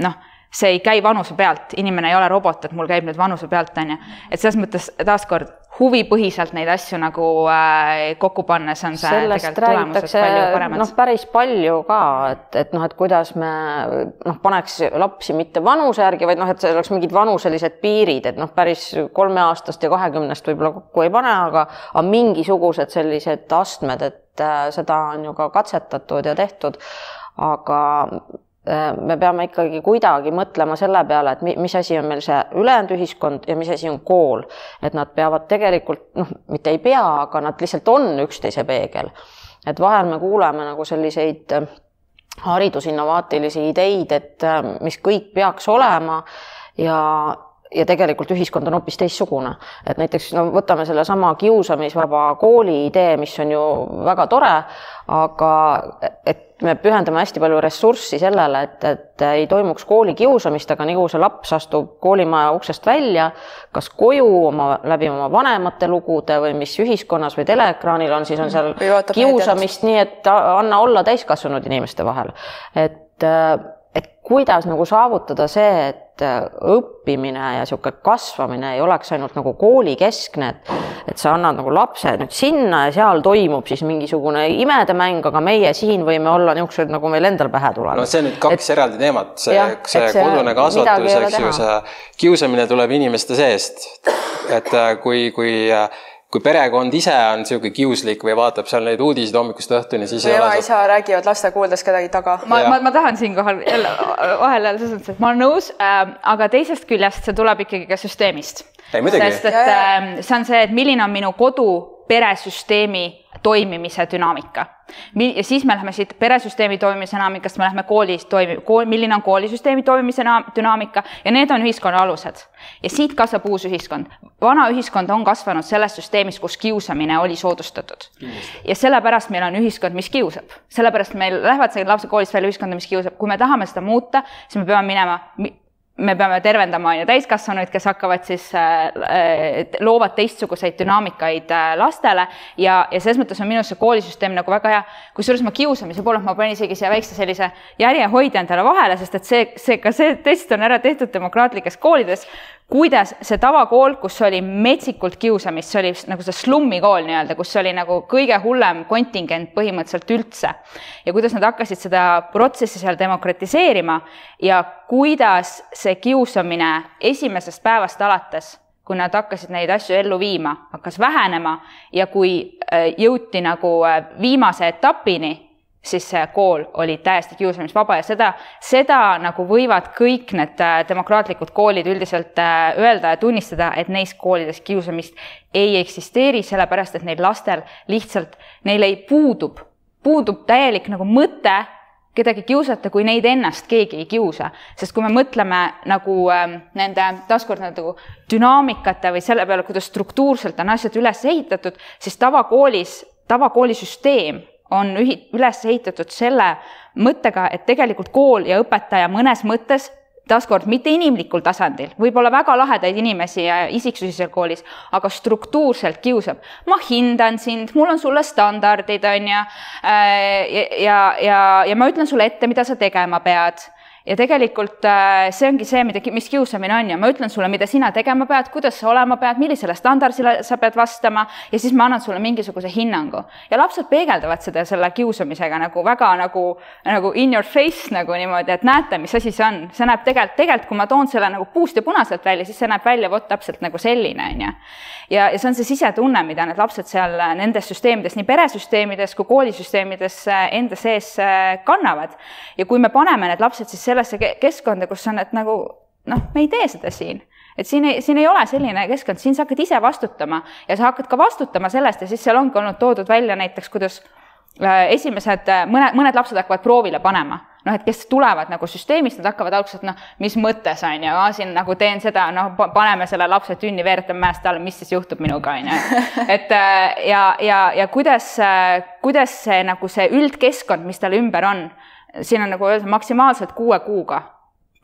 noh see ei käi vanuse pealt, inimene ei ole robot, et mul käib nüüd vanuse pealt, on ju. et selles mõttes taaskord huvipõhiselt neid asju nagu äh, kokku pannes on see sellest räägitakse noh, päris palju ka, et, et noh, et kuidas me noh, paneks lapsi mitte vanuse järgi, vaid noh, et see oleks mingid vanuselised piirid, et noh, päris kolmeaastast ja kahekümnest võib-olla kokku ei pane, aga, aga mingisugused sellised astmed, et äh, seda on ju ka katsetatud ja tehtud. aga me peame ikkagi kuidagi mõtlema selle peale, et mis asi on meil see ülejäänud ühiskond ja mis asi on kool. et nad peavad tegelikult noh, mitte ei pea, aga nad lihtsalt on üksteise peegel. et vahel me kuuleme nagu selliseid äh, haridusinnovaatilisi ideid, et äh, mis kõik peaks olema ja ja tegelikult ühiskond on hoopis teistsugune. et näiteks no võtame sellesama kiusamisvaba kooli idee, mis on ju väga tore, aga et me pühendame hästi palju ressurssi sellele, et, et ei toimuks koolikiusamist, aga nii kui see laps astub koolimaja uksest välja, kas koju oma, läbi oma vanemate lugude või mis ühiskonnas või teleekraanil on, siis on seal kiusamist, nii et anna olla täiskasvanud inimeste vahel. et, et kuidas nagu saavutada see, et et äh, õppimine ja niisugune kasvamine ei oleks ainult nagu koolikeskne, et et sa annad nagu lapse nüüd sinna ja seal toimub siis mingisugune imedemäng, aga meie siin võime olla niisugused, nagu meil endal pähe tulevad. no see on nüüd kaks et, eraldi teemat, see, see, see kodune kasvatus, eks ju, see kiusamine tuleb inimeste seest. et äh, kui, kui äh, kui perekond ise on niisugune kiuslik või vaatab seal neid uudiseid hommikust õhtuni, siis või ema-isa saab... räägivad laste kuuldes kedagi taga. ma, ma, ma tahan siinkohal jälle vahele selles mõttes, et ma olen nõus äh,, aga teisest küljest see tuleb ikkagi ka süsteemist. sest et äh, see on see, et milline on minu kodu peresüsteemi toimimise dünaamika. ja siis me läheme siit peresüsteemi toimimise dünaamikast, me läheme koolis toimi-, kool, milline on koolisüsteemi toimimise dünaamika ja need on ühiskonna alused. ja siit kasvab uus ühiskond. vana ühiskond on kasvanud selles süsteemis, kus kiusamine oli soodustatud. ja sellepärast meil on ühiskond, mis kiusab. sellepärast meil lähevad lapsed koolist välja ühiskonda, mis kiusab. kui me tahame seda muuta, siis me peame minema me peame tervendama on ju täiskasvanuid, kes hakkavad siis äh,, loovad teistsuguseid dünaamikaid äh, lastele ja, ja selles mõttes on minu arust see koolisüsteem nagu väga hea. kusjuures ma kiusamise poolelt ma panin isegi siia väikse sellise järjehoidja endale vahele, sest et see, see, ka see test on ära tehtud demokraatlikes koolides, kuidas see tavakool, kus oli metsikult kiusamist, see oli nagu see slummikool nii-öelda, kus oli nagu kõige hullem kontingent põhimõtteliselt üldse. ja kuidas nad hakkasid seda protsessi seal demokratiseerima ja kuidas see kiusamine esimesest päevast alates kui nad hakkasid neid asju ellu viima, hakkas vähenema ja kui äh, jõuti nagu äh, viimase etapini siis see kool oli täiesti kiusamisvaba ja seda, seda nagu võivad kõik need äh, demokraatlikud koolid üldiselt äh, öelda ja tunnistada, et neis koolides kiusamist ei eksisteeri, sellepärast et neil lastel lihtsalt, neil ei, puudub, puudub täielik nagu mõte kedagi kiusata, kui neid ennast keegi ei kiusa. sest kui me mõtleme nagu äh, nende, taaskord nagu dünaamikate või selle peale, kuidas struktuurselt on asjad üles ehitatud, siis tavakoolis, tavakoolisüsteem on ühi-, üles ehitatud selle mõttega, et tegelikult kool ja õpetaja mõnes mõttes taaskord mitte inimlikul tasandil, võib-olla väga lahedaid inimesi ja isiksusi seal koolis, aga struktuurselt kiusab. ma hindan sind, mul on sulle standardid, on ju, äh, ja, ja, ja, ja ma ütlen sulle ette, mida sa tegema pead ja tegelikult äh, see ongi see, mida, mis kiusamine on ja ma ütlen sulle, mida sina tegema pead, kuidas sa olema pead, millisele standardile sa pead vastama ja siis ma annan sulle mingisuguse hinnangu. ja lapsed peegeldavad seda selle kiusamisega nagu väga nagu, nagu in your face nagu niimoodi, et näete, mis asi see on. see näeb tegelikult, tegelikult kui ma toon selle nagu puust ja punaselt välja, siis see näeb välja vot täpselt nagu selline, on ju. ja, ja see on see sisetunne, mida need lapsed seal nendes süsteemides, nii peresüsteemides kui koolisüsteemides enda sees äh, kannavad. ja kui me paneme need lapsed siis sellesse keskkonda, kus on, et nagu noh, me ei tee seda siin et siin ei, siin ei ole selline keskkond, siin sa hakkad ise vastutama ja sa hakkad ka vastutama sellest ja siis seal ongi olnud toodud välja näiteks, kuidas äh, esimesed, äh, mõne, mõned lapsed hakkavad proovile panema. noh, et kes tulevad nagu süsteemist, nad hakkavad alguses, et noh, mis mõttes on ju, siin nagu teen seda, noh, paneme selle lapse tünni, veeretame mäest alla, mis siis juhtub minuga, on ju. et äh, ja, ja, ja kuidas, kuidas see nagu see üldkeskkond, mis tal ümber on siin on nagu öelda maksimaalselt kuue kuuga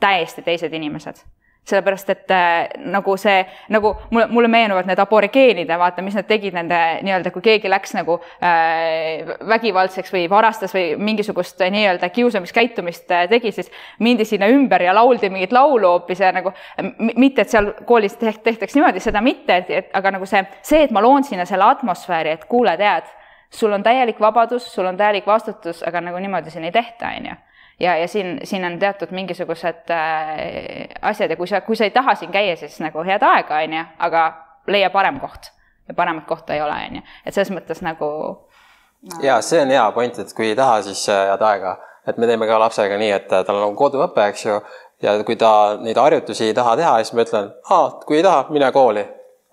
täiesti teised inimesed. Sellepärast et äh, nagu see, nagu mulle, mulle meenuvad need aborigeenid ja vaata, mis nad tegid nende nii-öelda, kui keegi läks nagu äh, vägivaldseks või varastas või mingisugust äh, nii-öelda kiusamiskäitumist äh, tegi, siis mindi sinna ümber ja lauldi mingit laulu hoopis ja nagu mitte, et seal koolis teht, tehtaks niimoodi, seda mitte, et, et aga nagu see, see, et ma loon sinna selle atmosfääri, et kuule, tead sul on täielik vabadus, sul on täielik vastutus, aga nagu niimoodi siin ei tehta, on ju. ja, ja siin, siin on teatud mingisugused äh, asjad ja kui sa, kui sa ei taha siin käia, siis nagu head aega, on ju, aga leia parem koht. Ja paremat kohta ei ole, on ju, et selles mõttes nagu no.. ja see on hea point, et kui ei taha, siis äh, head aega, et me teeme ka lapsega nii, et äh, tal on nagu koduõpe, eks ju, ja kui ta neid harjutusi ei taha teha, siis ma ütlen, kui ei taha, mine kooli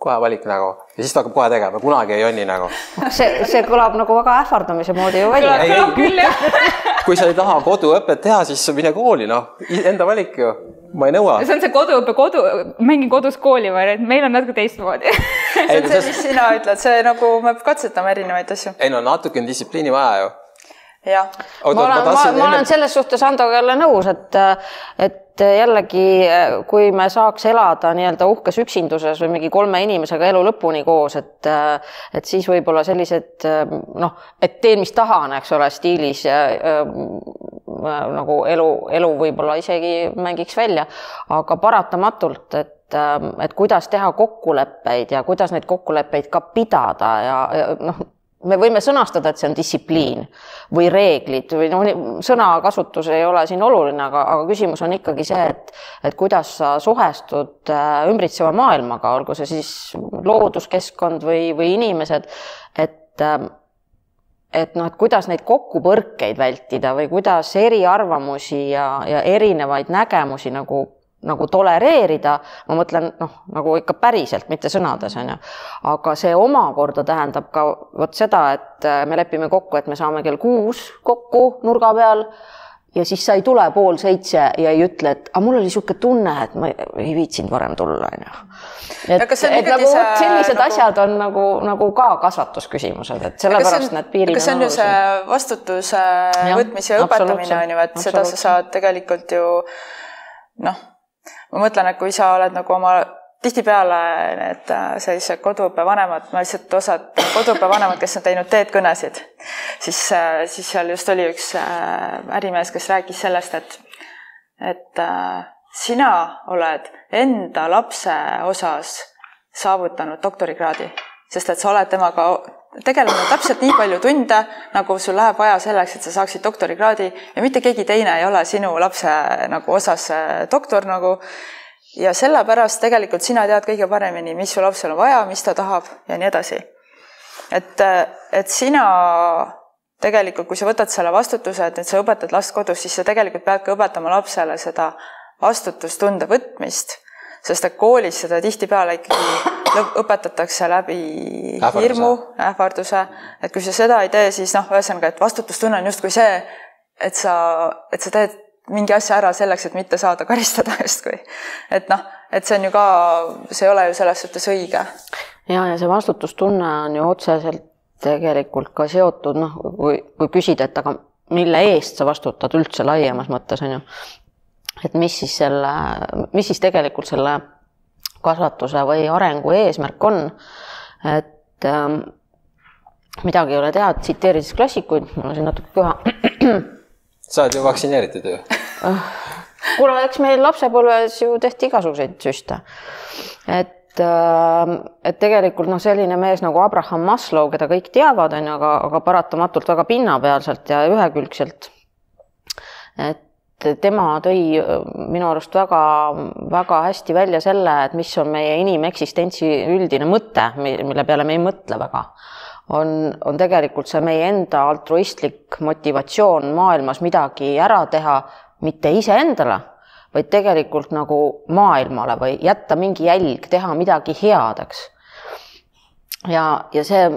kohe valik nagu ja siis ta hakkab kohe tegema, kunagi ei jonni nagu. see, see kõlab nagu väga ähvardamise moodi ju välja. kõlab küll jah kui sa ei taha koduõpet teha, siis mine kooli, noh, enda valik ju, ma ei nõua. see on see koduõpe, kodu, mängin kodus kooli variant, meil on natuke teistmoodi see on see, mis sina ütled, see nagu me katsetame erinevaid asju. ei no natuke on distsipliini vaja ju jah. ma olen, ma, ma olen selles suhtes Andoga jälle nõus, et, et et jällegi, kui me saaks elada nii-öelda uhkes üksinduses või mingi kolme inimesega elu lõpuni koos, et et siis võib-olla sellised noh, et teen, mis tahan, eks ole, stiilis nagu elu, elu võib-olla isegi mängiks välja, aga paratamatult, et et kuidas teha kokkuleppeid ja kuidas neid kokkuleppeid ka pidada ja, ja noh, me võime sõnastada, et see on distsipliin või reeglid või noh, sõnakasutus ei ole siin oluline, aga, aga küsimus on ikkagi see, et, et kuidas sa suhestud äh, ümbritseva maailmaga, olgu see siis looduskeskkond või, või inimesed, et ähm, et noh, et kuidas neid kokkupõrkeid vältida või kuidas eriarvamusi ja, ja erinevaid nägemusi nagu nagu tolereerida, ma mõtlen noh, nagu ikka päriselt, mitte sõnades, on ju. aga see omakorda tähendab ka vot seda, et äh, me lepime kokku, et me saame kell kuus kokku nurga peal ja siis sa ei tule pool seitse ja ei ütle, et aga mul oli niisugune tunne, et ma ei viitsinud varem tulla, on ju. et, et nagu vot sellised nagu... asjad on nagu, nagu ka kasvatusküsimused, et sellepärast need piirid on olulised. see on ju see vastutuse võtmise ja õpetamine on ju, et seda sa saad tegelikult ju noh ma mõtlen, et kui sa oled nagu oma tihtipeale need äh, sellised koduõppevanemad, ma lihtsalt osad koduõppevanemad, kes on teinud teedkõnesid, siis, äh, siis seal just oli üks äh, ärimees, kes rääkis sellest, et, et sina oled enda lapse osas saavutanud doktorikraadi, sest et sa oled temaga tegelenud täpselt nii palju tunde, nagu sul läheb vaja selleks, et sa saaksid doktorikraadi ja mitte keegi teine ei ole sinu lapse nagu osas doktor nagu ja sellepärast tegelikult sina tead kõige paremini, mis su lapsel on vaja, mis ta tahab ja nii edasi. et, et sina tegelikult, kui sa võtad selle vastutuse, et nüüd sa õpetad last kodus, siis sa tegelikult pead ka õpetama lapsele seda vastutustunde võtmist, sest et koolis seda tihtipeale ikkagi õpetatakse läbi ähvarduse. hirmu, ähvarduse, et kui sa seda ei tee, siis noh, ühesõnaga, et vastutustunne on justkui see, et sa, et sa teed mingi asja ära selleks, et mitte saada karistada justkui. et noh, et see on ju ka, see ei ole ju selles suhtes õige. ja, ja see vastutustunne on ju otseselt tegelikult ka seotud noh, kui, kui küsida, et aga mille eest sa vastutad üldse laiemas mõttes on ju. et mis siis selle, mis siis tegelikult selle kasvatuse või arengu eesmärk on. et ähm, midagi ei ole teha, tsiteerides klassikuid, mul on siin natuke köha sa oled ju vaktsineeritud ju kuule, eks meil lapsepõlves ju tehti igasuguseid süste. et, äh, et tegelikult noh, selline mees nagu Abraham Maslow, keda kõik teavad, on ju, aga, aga paratamatult väga pinnapealselt ja ühekülgselt. et tema tõi äh, minu arust väga-väga hästi välja selle, et mis on meie inimeksistentsi üldine mõte, mille peale me ei mõtle väga on, on tegelikult see meie enda altruistlik motivatsioon maailmas midagi ära teha, mitte iseendale, vaid tegelikult nagu maailmale või jätta mingi jälg, teha midagi head, eks. ja, ja see,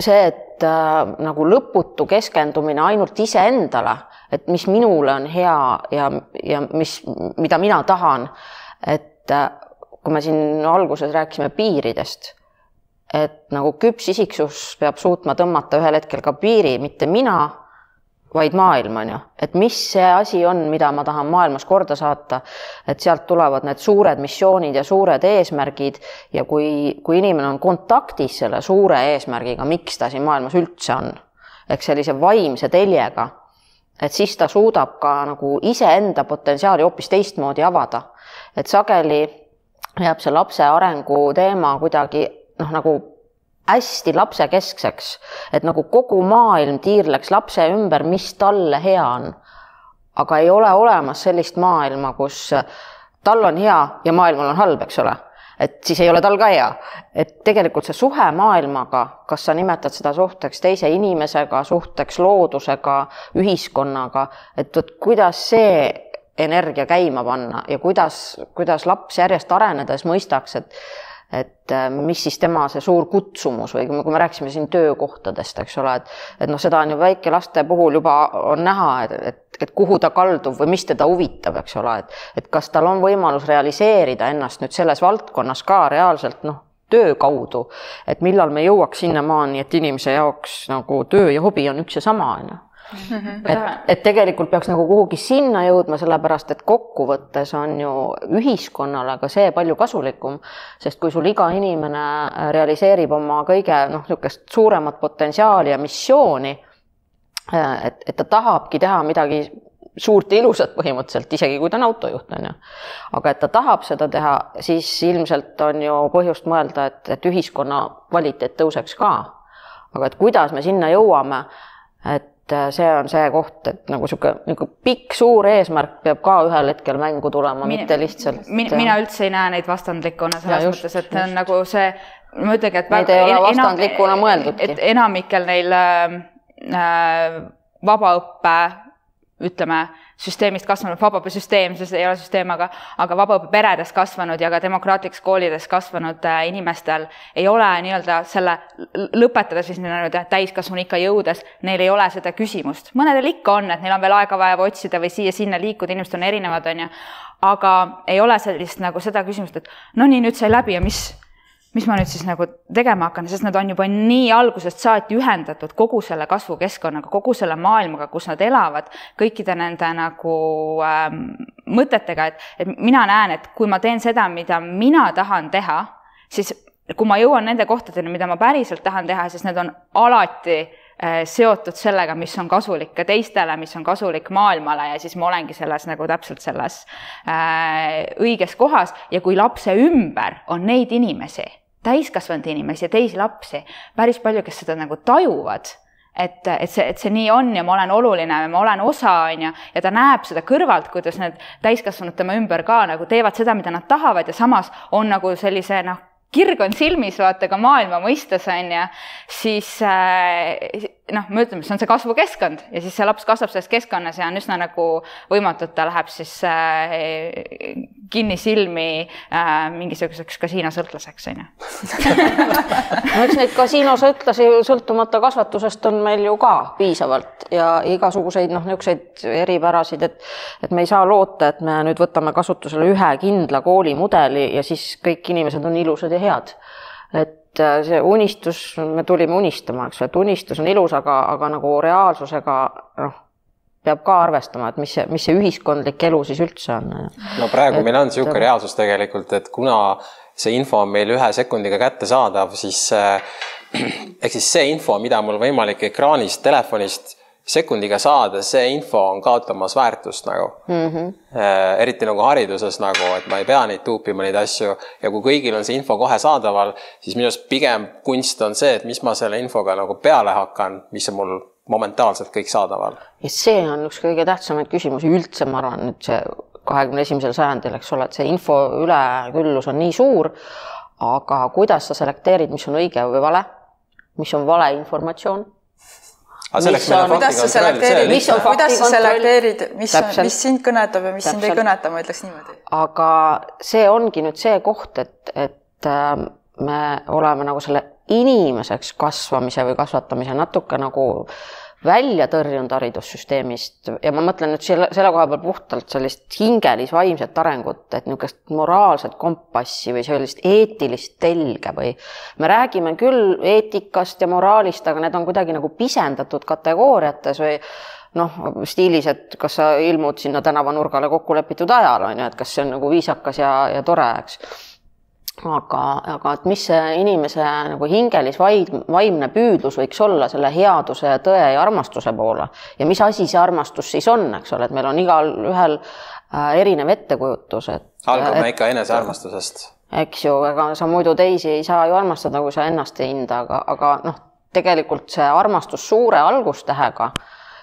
see, et äh, nagu lõputu keskendumine ainult iseendale, et mis minule on hea ja, ja mis, mida mina tahan, et äh, kui me siin alguses rääkisime piiridest et nagu küps isiksus peab suutma tõmmata ühel hetkel ka piiri, mitte mina, vaid maailm, on ju. et mis see asi on, mida ma tahan maailmas korda saata, et sealt tulevad need suured missioonid ja suured eesmärgid ja kui, kui inimene on kontaktis selle suure eesmärgiga, miks ta siin maailmas üldse on, ehk sellise vaimse teljega, et siis ta suudab ka nagu iseenda potentsiaali hoopis teistmoodi avada. et sageli jääb see lapse arengu teema kuidagi noh, nagu hästi lapsekeskseks, et nagu kogu maailm tiirleks lapse ümber, mis talle hea on. aga ei ole olemas sellist maailma, kus tal on hea ja maailmal on halb, eks ole et siis ei ole tal ka hea. et tegelikult see suhe maailmaga, kas sa nimetad seda suhteks teise inimesega, suhteks loodusega, ühiskonnaga, et vot kuidas see energia käima panna ja kuidas, kuidas laps järjest arenedes mõistaks, et et äh, mis siis tema see suur kutsumus või kui me rääkisime siin töökohtadest, eks ole, et et noh, seda on ju väikelaste puhul juba on näha, et, et, et kuhu ta kaldub või mis teda huvitab, eks ole, et et kas tal on võimalus realiseerida ennast nüüd selles valdkonnas ka reaalselt noh, töö kaudu, et millal me jõuaks sinnamaani, et inimese jaoks nagu töö ja hobi on üks ja sama, on ju. Et, et tegelikult peaks nagu kuhugi sinna jõudma, sellepärast et kokkuvõttes on ju ühiskonnale ka see palju kasulikum, sest kui sul iga inimene realiseerib oma kõige noh, niisugust suuremat potentsiaali ja missiooni, et, et ta tahabki teha midagi suurt ja ilusat põhimõtteliselt, isegi kui ta on autojuht, on ju. aga et ta tahab seda teha, siis ilmselt on ju põhjust mõelda, et, et ühiskonna kvaliteet tõuseks ka. aga et kuidas me sinna jõuame, et see on see koht, et nagu niisugune nagu pikk suur eesmärk peab ka ühel hetkel mängu tulema, mitte lihtsalt. mina üldse ei näe neid vastandlikuna selles just, mõttes, et just. on nagu see, ma ütlengi, et. Neid ei ole vastandlikuna mõeldudki. et enamikel neil äh, äh vabaõppe ütleme, süsteemist kasvanud, vabaõppesüsteem, see ei ole süsteem, aga, aga vabaõppeperedes kasvanud ja ka demokraatlikes koolides kasvanud äh, inimestel ei ole nii-öelda selle, lõpetades siis nii-öelda täiskasvanuikka jõudes, neil ei ole seda küsimust. mõnedel ikka on, et neil on veel aega vaja otsida või siia-sinna liikuda, inimesed on erinevad, on ju, aga ei ole sellist nagu seda küsimust, et no nii, nüüd sai läbi ja mis mis ma nüüd siis nagu tegema hakkan, sest nad on juba nii algusest saati ühendatud kogu selle kasvukeskkonnaga, kogu selle maailmaga, kus nad elavad, kõikide nende nagu ähm, mõtetega, et, et mina näen, et kui ma teen seda, mida mina tahan teha, siis kui ma jõuan nende kohtadeni, mida ma päriselt tahan teha, siis need on alati äh, seotud sellega, mis on kasulik ka teistele, mis on kasulik maailmale ja siis ma olengi selles nagu täpselt selles äh, õiges kohas. Ja kui lapse ümber on neid inimesi täiskasvanud inimesi ja teisi lapsi, päris palju, kes seda nagu tajuvad et, et see, et see nii on ja ma olen oluline ja ma olen osa, on ju, ja ta näeb seda kõrvalt, kuidas need täiskasvanud tema ümber ka nagu teevad seda, mida nad tahavad ja samas on nagu sellise noh, kirg on silmis, vaata ka maailma mõistes on ju, siis äh, noh, me ütleme, see on see kasvukeskkond ja siis see laps kasvab selles keskkonnas ja on üsna nagu võimatu, et ta läheb siis äh, kinnisilmi äh, mingisuguseks kasiinosõltlaseks, on ju. no eks neid kasiinosõltlasi sõltumata kasvatusest on meil ju ka piisavalt ja igasuguseid noh, niisuguseid eripärasid, et et me ei saa loota, et me nüüd võtame kasutusele ühe kindla koolimudeli ja siis kõik inimesed on ilusad ja head. et et äh, see unistus, me tulime unistama, eks ju, et unistus on ilus, aga, aga nagu reaalsusega noh, peab ka arvestama, et mis see, mis see ühiskondlik elu siis üldse on. no praegu et, meil on niisugune reaalsus tegelikult, et kuna see info on meil ühe sekundiga kättesaadav, siis äh, ehk siis see info, mida mul võimalik ekraanist, telefonist sekundiga saada, see info on kaotamas väärtust nagu mm. -hmm. eriti nagu hariduses nagu, et ma ei pea neid tuupima, neid asju ja kui kõigil on see info kohe saadaval, siis minu arust pigem kunst on see, et mis ma selle infoga nagu peale hakkan, mis on mul momentaalselt kõik saadaval. ja see on üks kõige tähtsamaid küsimusi üldse, ma arvan, nüüd see kahekümne esimesel sajandil, eks ole, et see info üleküllus on nii suur, aga kuidas sa selekteerid, mis on õige või vale, mis on valeinformatsioon meil on kuidas sa selekteerid, mis on kuidas sa selekteerid, mis, mis sind kõnetab ja mis Täpselt. sind ei kõneta, ma ütleks niimoodi. aga see ongi nüüd see koht, et, et äh, me oleme nagu selle inimeseks kasvamise või kasvatamise natuke nagu äh, välja tõrjunud haridussüsteemist. Ja ma mõtlen nüüd selle, selle koha peal puhtalt sellist hingelis-vaimset arengut, et niisugust moraalset kompassi või sellist eetilist telge või me räägime küll eetikast ja moraalist, aga need on kuidagi nagu pisendatud kategooriates või noh, stiilis, et kas sa ilmud sinna tänavanurgale kokku lepitud ajal, on ju, et kas see on nagu viisakas ja, ja tore, eks aga, aga et mis see inimese nagu hingelis vaim, vaimne püüdlus võiks olla selle headuse, tõe ja armastuse poole ja mis asi see armastus siis on, eks ole, et meil on igalühel äh, erinev ettekujutus, et. algab ikka enesearmastusest. eks ju, ega sa muidu teisi ei saa ju armastada, kui sa ennast ei hinda, aga, aga noh, tegelikult see armastus suure algustähega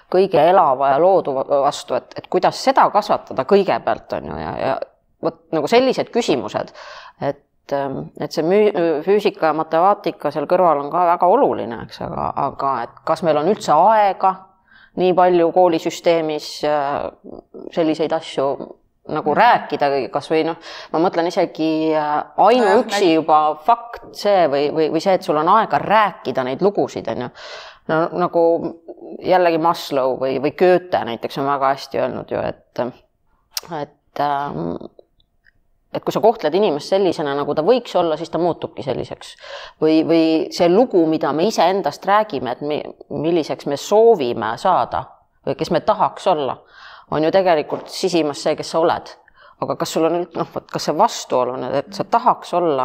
kõige elava ja loodu vastu, et, et kuidas seda kasvatada kõigepealt on ju ja, ja vot nagu sellised küsimused, et et, ähm, et see müü-, füüsika ja matemaatika seal kõrval on ka väga oluline, eks, aga, aga et kas meil on üldse aega nii palju koolisüsteemis äh, selliseid asju nagu rääkida, kas või noh, ma mõtlen isegi äh, ainuüksi juba fakt see või, või, või see, et sul on aega rääkida neid lugusid, on ju. no nagu jällegi Maslow või, või Goethe näiteks on väga hästi öelnud ju, et, et ähm, et kui sa kohtled inimest sellisena, nagu ta võiks olla, siis ta muutubki selliseks. või, või see lugu, mida me iseendast räägime, et me, milliseks me soovime saada, või kes me tahaks olla, on ju tegelikult sisimas see, kes sa oled. aga kas sul on noh, vot kas see vastuolu on, et sa tahaks olla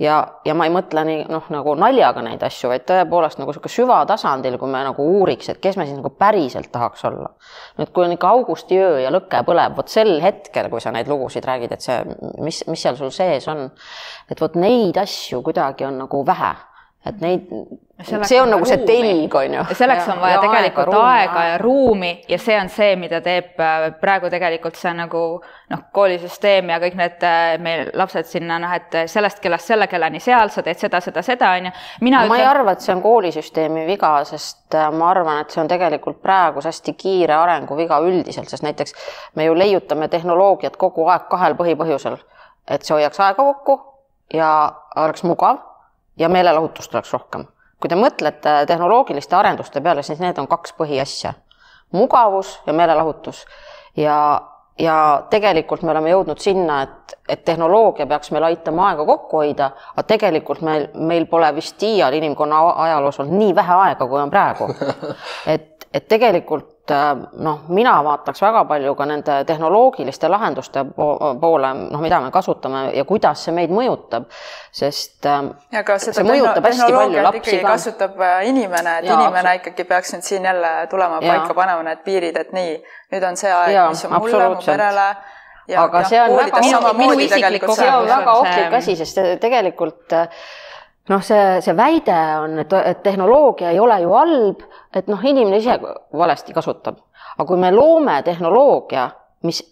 ja, ja ma ei mõtle nii noh, nagu naljaga neid asju, vaid tõepoolest nagu niisugune süvatasandil, kui me nagu uuriks, et kes me siis nagu päriselt tahaks olla. nüüd, kui on ikka augustiöö ja lõke põleb, vot sel hetkel, kui sa neid lugusid räägid, et see, mis, mis seal sul sees on, et vot neid asju kuidagi on nagu vähe et neid, see on nagu see telg, on ju. selleks on vaja ja tegelikult aega, aega ja ruumi ja see on see, mida teeb äh, praegu tegelikult see nagu noh, koolisüsteem ja kõik need äh, meil lapsed sinna noh, et sellest kellast selle kellani seal, sa teed seda, seda, seda on ju. ma ütlen... ei arva, et see on koolisüsteemi viga, sest äh, ma arvan, et see on tegelikult praegus hästi kiire arenguviga üldiselt, sest näiteks me ju leiutame tehnoloogiat kogu aeg kahel põhipõhjusel, et see hoiaks aega kokku ja oleks mugav ja meelelahutust oleks rohkem. kui te mõtlete tehnoloogiliste arenduste peale, siis need on kaks põhiasja. mugavus ja meelelahutus. ja, ja tegelikult me oleme jõudnud sinna, et, et tehnoloogia peaks meil aitama aega kokku hoida, aga tegelikult meil, meil pole vist iial inimkonna ajaloos olnud nii vähe aega, kui on praegu. et, et tegelikult Äh, noh, mina vaataks väga palju ka nende tehnoloogiliste lahenduste poole, noh, mida me kasutame ja kuidas see meid mõjutab, sest äh, ja ka seda palju lapsi ka. kasutab äh, inimene, et ja, inimene ikkagi peaks nüüd siin jälle tulema ja. paika panema need piirid, et nii, nüüd on see aeg, mis on mulle, mu perele Ja, aga ja, see on väga, minu, minu isiklik kogemus. see on väga ohtlik asi, sest tegelikult noh, see, see väide on, et, et tehnoloogia ei ole ju halb, et noh, inimene ise valesti kasutab. aga kui me loome tehnoloogia, mis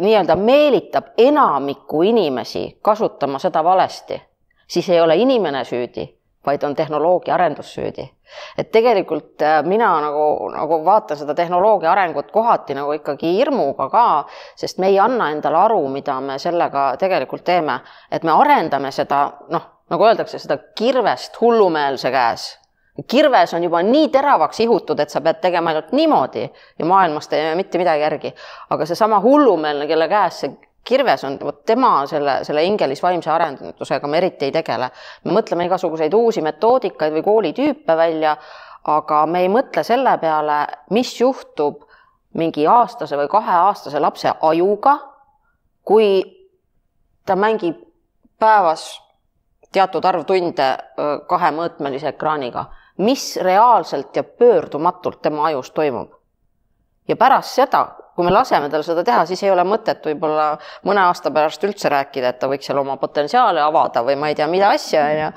nii-öelda meelitab enamikku inimesi kasutama seda valesti, siis ei ole inimene süüdi, vaid on tehnoloogia arendus süüdi. et tegelikult äh, mina nagu, nagu vaatan seda tehnoloogia arengut kohati nagu ikkagi hirmuga ka, sest me ei anna endale aru, mida me sellega tegelikult teeme, et me arendame seda noh nagu öeldakse, seda kirvest hullumeelse käes. kirves on juba nii teravaks ihutud, et sa pead tegema ainult niimoodi ja maailmast ei jää mitte midagi järgi. aga seesama hullumeelne, kelle käes see kirves on, vot tema selle, selle hingelis vaimse arendusega me eriti ei tegele. me mõtleme igasuguseid uusi metoodikaid või koolitüüpe välja, aga me ei mõtle selle peale, mis juhtub mingi aastase või kaheaastase lapse ajuga, kui ta mängib päevas teatud arv tunde kahemõõtmelise ekraaniga, mis reaalselt ja pöördumatult tema ajus toimub. ja pärast seda, kui me laseme tal seda teha, siis ei ole mõtet võib-olla mõne aasta pärast üldse rääkida, et ta võiks seal oma potentsiaale avada või ma ei tea, mida asja, on ju.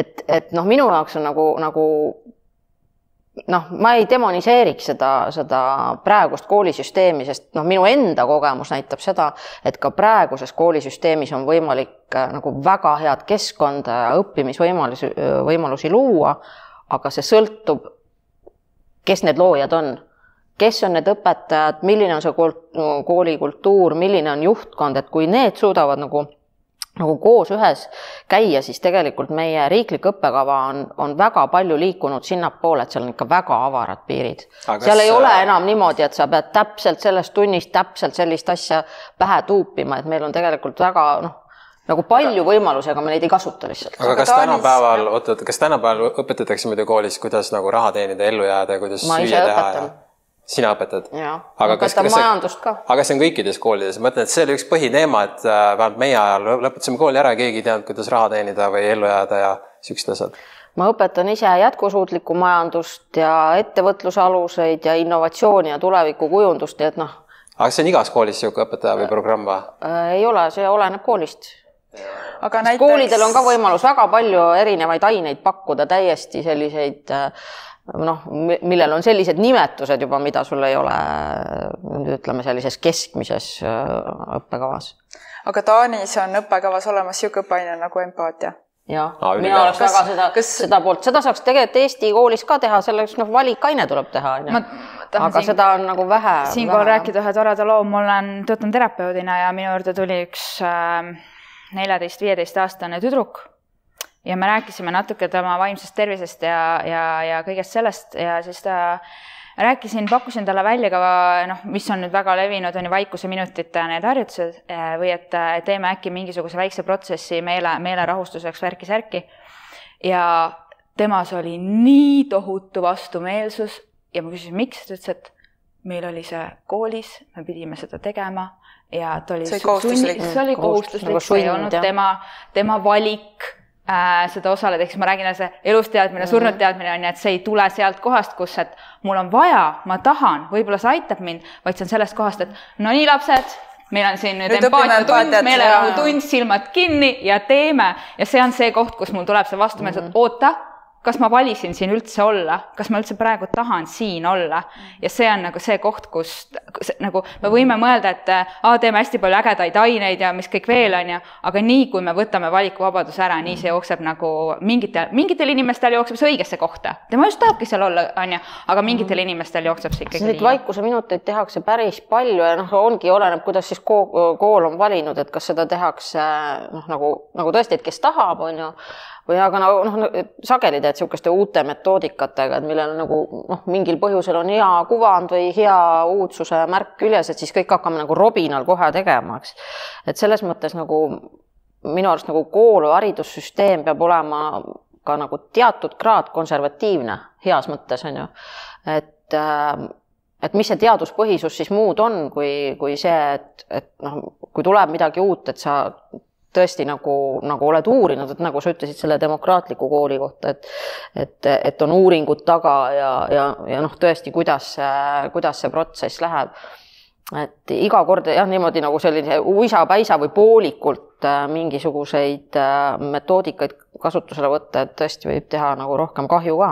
et, et noh, minu jaoks on nagu, nagu noh, ma ei demoniseeriks seda, seda praegust koolisüsteemi, sest noh, minu enda kogemus näitab seda, et ka praeguses koolisüsteemis on võimalik äh, nagu väga head keskkonda ja õppimisvõimalusi, võimalusi luua, aga see sõltub, kes need loojad on. Kes on need õpetajad, milline on see koolikultuur, milline on juhtkond, et kui need suudavad nagu nagu koos ühes käia, siis tegelikult meie riiklik õppekava on, on väga palju liikunud sinnapoole, et seal on ikka väga avarad piirid. seal ei ole enam niimoodi, et sa pead täpselt sellest tunnist täpselt sellist asja pähe tuupima, et meil on tegelikult väga noh, nagu palju võimalusi, aga me neid ei kasuta lihtsalt. aga kas tänapäeval, oot, oot, kas tänapäeval õpetatakse muidu koolis, kuidas nagu raha teenida, ellu jääda ja kuidas ma süüa teha ja? Sina õpetad? aga kas, kas majandust ka. aga see on kõikides koolides, ma ütlen, et see oli üks põhiteema, et äh, vähemalt meie ajal lõpetasime kooli ära, keegi ei teadnud, kuidas raha teenida või ellu jääda ja siuksed asjad. ma õpetan ise jätkusuutlikku majandust ja ettevõtluse aluseid ja innovatsiooni ja tulevikukujundust, nii et noh. aga kas see on igas koolis niisugune õpetaja või programm või? Äh, ei ole, see oleneb koolist aga näiteks... koolidel on ka võimalus väga palju erinevaid aineid pakkuda, täiesti selliseid äh, noh, millel on sellised nimetused juba, mida sul ei ole ütleme sellises keskmises äh, õppekavas. aga Taanis on õppekavas olemas niisugune õppeaine nagu empaatia jah ah,, mina oleks väga seda kas..., seda poolt, seda saaks tegelikult Eesti koolis ka teha, selleks noh, valikaine tuleb teha, onju. aga siin, seda on nagu vähe. siinkohal rääkida ühe toreda loo, mul on, töötan terapeudina ja minu juurde tuli üks äh, neljateist, viieteistaastane tüdruk ja me rääkisime natuke tema vaimsest tervisest ja, ja, ja kõigest sellest ja siis ta rääkisin, pakkusin talle välja ka noh, mis on nüüd väga levinud, on ju vaikuseminutite need harjutused eh, või et teeme äkki mingisuguse väikse protsessi meele, meelerahustuseks värki-särki. ja temas oli nii tohutu vastumeelsus ja ma küsisin, miks, ta ütles, et meil oli see koolis, me pidime seda tegema ja ta oli. see oli kohustuslik. see oli kohustuslik, nagu see ei olnud jah. tema, tema valik seda osaleda, siis ma räägin, see elusteadmine mm, -hmm. surnud teadmine on ju, et see ei tule sealt kohast, kus, et mul on vaja, ma tahan, võib-olla see aitab mind, vaid see on sellest kohast, et no nii, lapsed, meil on siin nüüd, nüüd empaatiatund, meelerahutund, silmad kinni ja teeme ja see on see koht, kus mul tuleb see vastumeelsus mm, -hmm. oota kas ma valisin siin üldse olla, kas ma üldse praegu tahan siin olla? Ja see on nagu see koht, kus nagu me võime mõelda, et aa, teeme hästi palju ägedaid aineid ja mis kõik veel on ju, aga nii kui me võtame valikuvabaduse ära, nii see jookseb nagu mingitel, mingitel inimestel jookseb see õigesse kohta, tema just tahabki seal olla, on ju, aga mingitel inimestel jookseb see ikkagi. Neid vaikuseminuteid tehakse päris palju ja noh, ongi, oleneb, kuidas siis kool, kool on valinud, et kas seda tehakse noh, nagu, nagu tõesti, et kes tahab, on ju või aga noh, sageli teed niisuguste uute metoodikatega, et millel nagu noh, mingil põhjusel on hea kuvand või hea uudsuse märk küljes, et siis kõik hakkame nagu robinal kohe tegema, eks. et selles mõttes nagu minu arust nagu kool haridussüsteem peab olema ka nagu teatud kraad konservatiivne, heas mõttes on ju, et äh, et mis see teaduspõhisus siis muud on, kui, kui see, et, et noh, kui tuleb midagi uut, et sa tõesti nagu, nagu oled uurinud, et nagu sa ütlesid selle demokraatliku kooli kohta, et et, et on uuringud taga ja, ja, ja noh, tõesti, kuidas kuidas see protsess läheb. et iga kord jah, niimoodi nagu selline uisapäisa või poolikult äh, mingisuguseid äh, metoodikaid kasutusele võtta, et tõesti võib teha nagu rohkem kahju ka.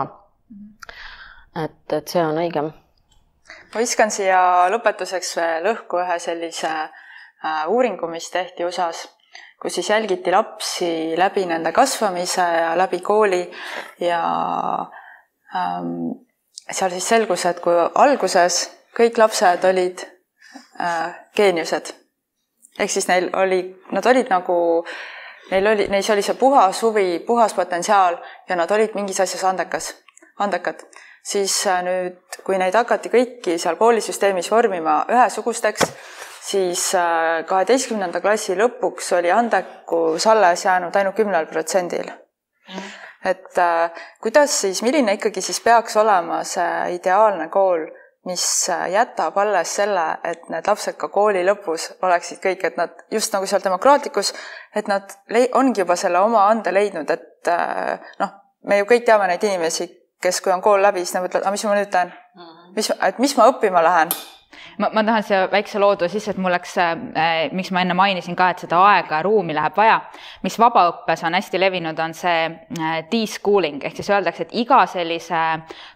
et, et see on õigem. ma viskan siia lõpetuseks veel õhku ühe sellise äh, uuringu, mis tehti USA-s kus siis jälgiti lapsi läbi nende kasvamise ja läbi kooli ja ähm, seal siis selgus, et kui alguses kõik lapsed olid äh, geeniused, ehk siis neil oli, nad olid nagu, neil oli, neis oli see puhas huvi, puhas potentsiaal ja nad olid mingis asjas andekas, andekad, siis äh, nüüd, kui neid hakati kõiki seal koolisüsteemis vormima ühesugusteks, siis äh, kaheteistkümnenda klassi lõpuks oli andekus alles jäänud ainult kümnel protsendil. et äh, kuidas siis, milline ikkagi siis peaks olema see ideaalne kool, mis äh, jätab alles selle, et need lapsed ka kooli lõpus oleksid kõik, et nad just nagu seal demokraatlikus, et nad ongi juba selle oma ande leidnud, et noh, me ju kõik teame neid inimesi, kes, kui on kool läbi, siis nad mõtlevad, aga mis ma nüüd teen? Mhm. mis, et mis ma õppima lähen? Ma, ma tahan siia väikse loo tuua sisse, et mul läks äh,, miks ma enne mainisin ka, et seda aega ja ruumi läheb vaja. mis vabaõppes on hästi levinud, on see äh, de-schooling ehk siis öeldakse, et iga sellise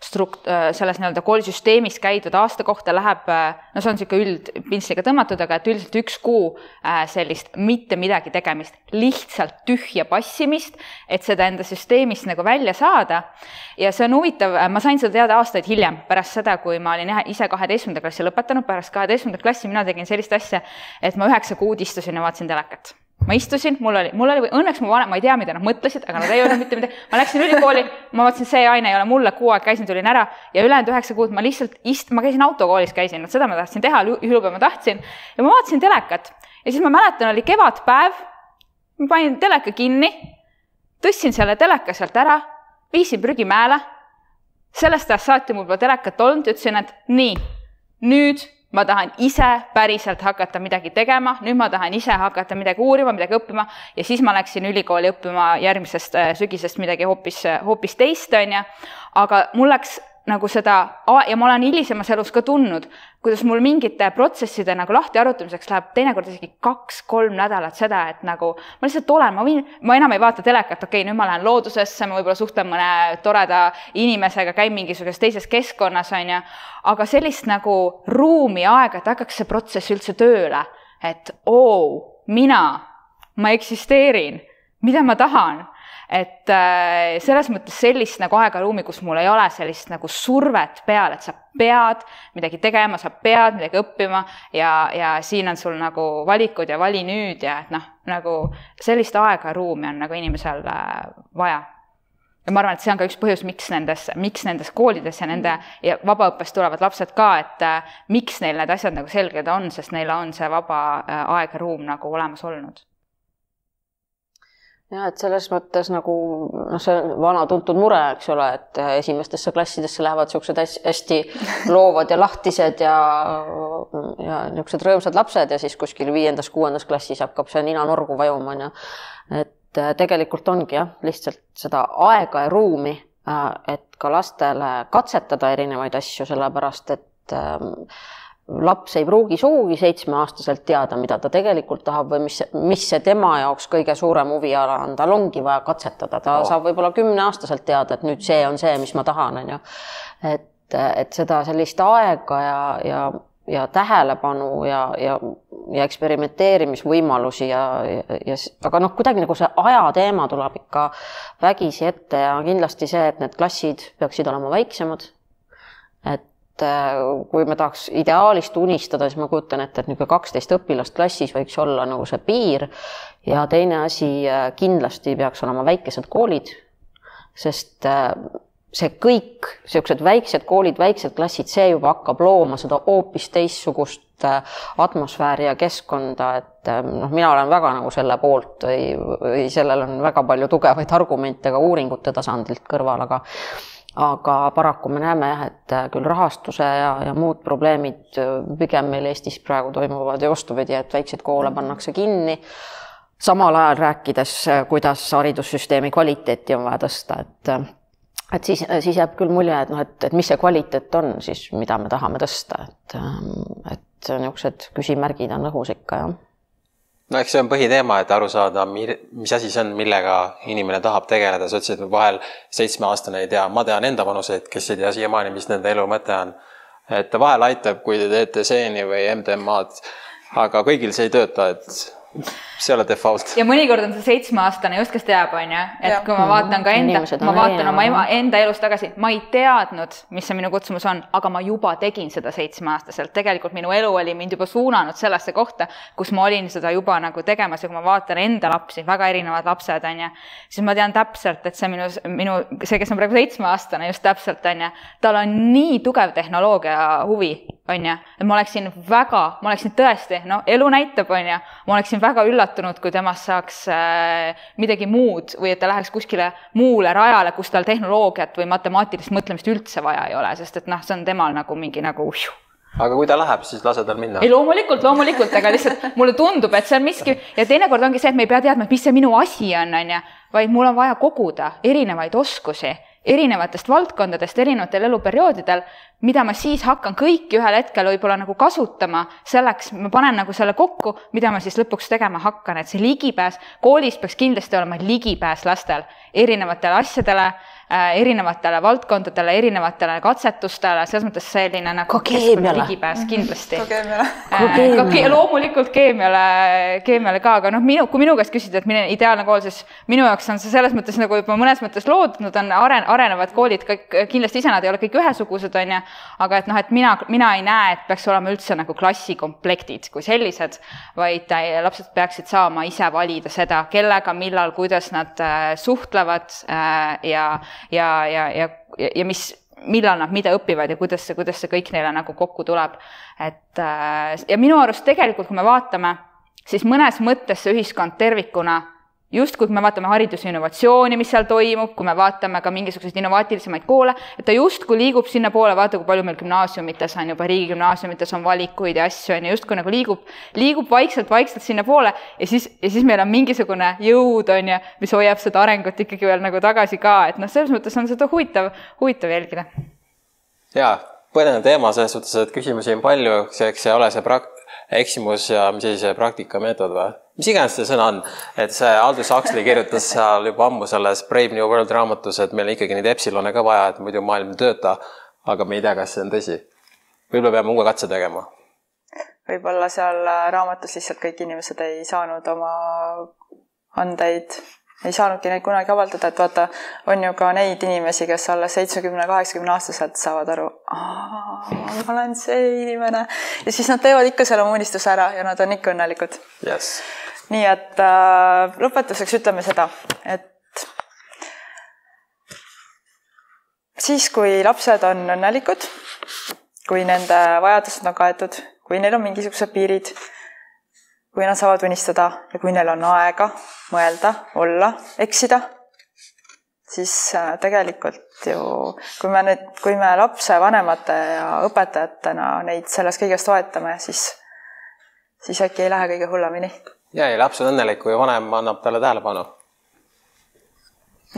strukt- äh,, selles nii-öelda koolisüsteemis käidud aasta kohta läheb äh,, no see on niisugune üldpintsliga tõmmatud, aga et üldiselt üks kuu äh, sellist mitte midagi tegemist, lihtsalt tühja passimist, et seda enda süsteemist nagu välja saada. ja see on huvitav, ma sain seda teada aastaid hiljem, pärast seda, kui ma olin ise kaheteistkümnenda klassi lõpetanud, pärast kaheteistkümnendat klassi mina tegin sellist asja, et ma üheksa kuud istusin ja vaatasin telekat ma istusin, mul oli, mul oli, õnneks mu vanem, ma ei tea, mida nad mõtlesid, aga nad ei öelnud mitte midagi. ma läksin ülikooli, ma vaatasin, see aine ei ole mulle, kuu aega käisin, tulin ära ja ülejäänud üheksa kuud ma lihtsalt ist-, ma käisin autokoolis, käisin, seda ma tahtsin teha, jõulupäeva ma tahtsin ja ma vaatasin telekat ja siis ma mäletan, oli kevadpäev ma panin teleka kinni, tõstsin selle teleka sealt ära, viisin prügimäele. sellest ajast saati mul pole telekat olnud ja ütlesin, et nii, nüüd ma tahan ise päriselt hakata midagi tegema, nüüd ma tahan ise hakata midagi uurima, midagi õppima ja siis ma läksin ülikooli õppima järgmisest äh, sügisest midagi hoopis, hoopis teist, on ju. aga mul läks nagu seda ja ma olen hilisemas elus ka tundnud, kuidas mul mingite protsesside nagu lahti arutamiseks läheb teinekord isegi kaks-kolm nädalat seda, et nagu ma lihtsalt olen, ma võin, ma enam ei vaata telekat, okei okay,, nüüd ma lähen loodusesse, ma võib-olla suhtlen mõne toreda inimesega, käin mingisuguses teises keskkonnas, on ju, aga sellist nagu ruumi aega, et hakkaks see protsess üldse tööle, et oo, mina, ma eksisteerin, mida ma tahan et äh, selles mõttes sellist nagu aega-ruumi, kus mul ei ole sellist nagu survet peal, et sa pead midagi tegema, sa pead midagi õppima ja, ja siin on sul nagu valikud ja vali nüüd ja et noh, nagu sellist aega-ruumi on nagu inimesel äh, vaja. Ja ma arvan, et see on ka üks põhjus, miks nendes, miks nendes koolides ja nende ja vabaõppest tulevad lapsed ka, et äh, miks neil need asjad nagu selged on, sest neil on see vaba aeg ja ruum nagu olemas olnud ja et selles mõttes nagu noh, see vana tuntud mure, eks ole, et esimestesse klassidesse lähevad niisugused hästi loovad ja lahtised ja, ja niisugused rõõmsad lapsed ja siis kuskil viiendas-kuuendas klassis hakkab see nina norgu vajuma, on ju. et tegelikult ongi jah, lihtsalt seda aega ja ruumi, et ka lastele katsetada erinevaid asju, sellepärast et ähm, laps ei pruugi sugugi seitsmeaastaselt teada, mida ta tegelikult tahab või mis, mis see tema jaoks kõige suurem huviala on, tal ongi vaja katsetada, ta oh. saab võib-olla kümneaastaselt teada, et nüüd see on see, mis ma tahan, on ju. et, et seda sellist aega ja, ja, ja tähelepanu ja, ja, ja eksperimenteerimisvõimalusi ja, ja, ja aga noh, kuidagi nagu see ajateema tuleb ikka vägisi ette ja kindlasti see, et need klassid peaksid olema väiksemad. et Äh, kui me tahaks ideaalist unistada, siis ma kujutan ette, et niisugune kaksteist õpilast klassis võiks olla nagu see piir. ja teine asi, äh, kindlasti peaks olema väikesed koolid, sest äh, see kõik, niisugused väiksed koolid, väiksed klassid, see juba hakkab looma seda hoopis teistsugust atmosfääri ja keskkonda, et noh, mina olen väga nagu selle poolt või, või sellel on väga palju tugevaid argumente ka uuringute tasandilt kõrval, aga aga paraku me näeme jah, et äh, küll rahastuse ja, ja muud probleemid äh, pigem meil Eestis praegu toimuvad ja vastupidi, et väikseid koole pannakse kinni. samal ajal rääkides, äh, kuidas haridussüsteemi kvaliteeti on vaja tõsta, et et siis, siis jääb küll mulje, et noh, et, et mis see kvaliteet on siis, mida me tahame tõsta, et, et niisugused küsimärgid on õhus ikka, jah no eks see on põhiteema, et aru saada, mis asi see on, millega inimene tahab tegeleda, sa ütlesid, vahel seitsmeaastane ei tea, ma tean enda vanuseid, kes ei tea siiamaani, mis nende elu mõte on. et vahel aitab, kui te teete seeni või MDMA-d, aga kõigil see ei tööta, et see ei ole default. ja mõnikord on see seitsmeaastane just, kes teab, on ju, et kui ma vaatan ka enda, ma vaatan oma ema, enda elust tagasi, ma ei teadnud, mis see minu kutsumus on, aga ma juba tegin seda seitsmeaastaselt. tegelikult minu elu oli mind juba suunanud sellesse kohta, kus ma olin seda juba nagu tegemas ja kui ma vaatan enda lapsi, väga erinevad lapsed, on ju, siis ma tean täpselt, et see minu, minu, see, kes on praegu seitsmeaastane, just täpselt, on ju, tal on nii tugev tehnoloogia huvi, on ju, et ma oleksin väga, ma oleksin tõesti, no elu näitab, on ju, ma oleksin väga üllatunud, kui temast saaks äh, midagi muud või et ta läheks kuskile muule rajale, kus tal tehnoloogiat või matemaatilist mõtlemist üldse vaja ei ole, sest et noh, see on temal nagu mingi nagu uhuh, aga kui ta läheb, siis lase tal minna. ei, loomulikult, loomulikult, aga lihtsalt mulle tundub, et see on miski ja teinekord ongi see, et me ei pea teadma, mis see minu asi on, on ju, vaid mul on vaja koguda erinevaid oskusi erinevatest valdkondadest erinevatel eluperioodidel, mida ma siis hakkan kõiki ühel hetkel võib-olla nagu kasutama selleks, ma panen nagu selle kokku, mida ma siis lõpuks tegema hakkan, et see ligipääs, koolis peaks kindlasti olema ligipääs lastel erinevatele asjadele erinevatele valdkondadele, erinevatele katsetustele, selles mõttes selline nagu ligipääs kindlasti. ka ke loomulikult keemiale, keemiale ka, aga noh, minu, kui minu käest küsida, et milline ideaalne kool, siis minu jaoks on see selles mõttes nagu juba mõnes mõttes loodud, on aren-, arenevad koolid kõik, kindlasti ise nad ei ole kõik ühesugused, on ju, aga et noh, et mina, mina ei näe, et peaks olema üldse nagu klassikomplektid kui sellised, vaid äh, lapsed peaksid saama ise valida seda, kellega, millal, kuidas nad äh, suhtlevad ja ja, ja, ja, ja mis, millal nad mida õpivad ja kuidas see, kuidas see kõik neile nagu kokku tuleb. et äh, ja minu arust tegelikult, kui me vaatame, siis mõnes mõttes see ühiskond tervikuna justkui kui me vaatame hariduse innovatsiooni, mis seal toimub, kui me vaatame ka mingisuguseid innovaatilisemaid koole, et ta justkui liigub sinnapoole, vaata kui palju meil gümnaasiumites on juba, riigigümnaasiumites on valikuid ja asju on ju, justkui nagu liigub, liigub vaikselt-vaikselt sinnapoole ja siis, ja siis meil on mingisugune jõud, on ju, mis hoiab seda arengut ikkagi veel nagu tagasi ka, et noh, selles mõttes on seda huvitav, huvitav jälgida. jaa, põnev teema selles suhtes, et küsimusi on palju, eks see ole see prak-, eksimus ja mis asi see praktikameetod või? Mis iganes see sõna on, et see Aldous Huxley kirjutas seal juba ammu selles Brave New World raamatus, et meil ikkagi neid epsilone ka vaja, et muidu maailm ei tööta. aga me ei tea, kas see on tõsi. võib-olla peame uue katse tegema. võib-olla seal raamatus lihtsalt kõik inimesed ei saanud oma andeid ei saanudki neid kunagi avaldada, et vaata, on ju ka neid inimesi, kes alles seitsmekümne, kaheksakümne aastaselt saavad aru, ma olen see inimene. Ja siis nad teevad ikka selle oma unistuse ära ja nad on ikka õnnelikud. Yes.. nii et äh, lõpetuseks ütleme seda, et siis, kui lapsed on õnnelikud, kui nende vajadused on kaetud, kui neil on mingisugused piirid kui nad saavad unistada ja kui neil on aega mõelda, olla, eksida, siis äh, tegelikult ju, kui me nüüd, kui me lapsevanemate ja õpetajatena neid selles kõiges toetame, siis, siis äkki ei lähe kõige hullemini. ja, ja laps on õnnelik, kui vanem annab talle tähelepanu.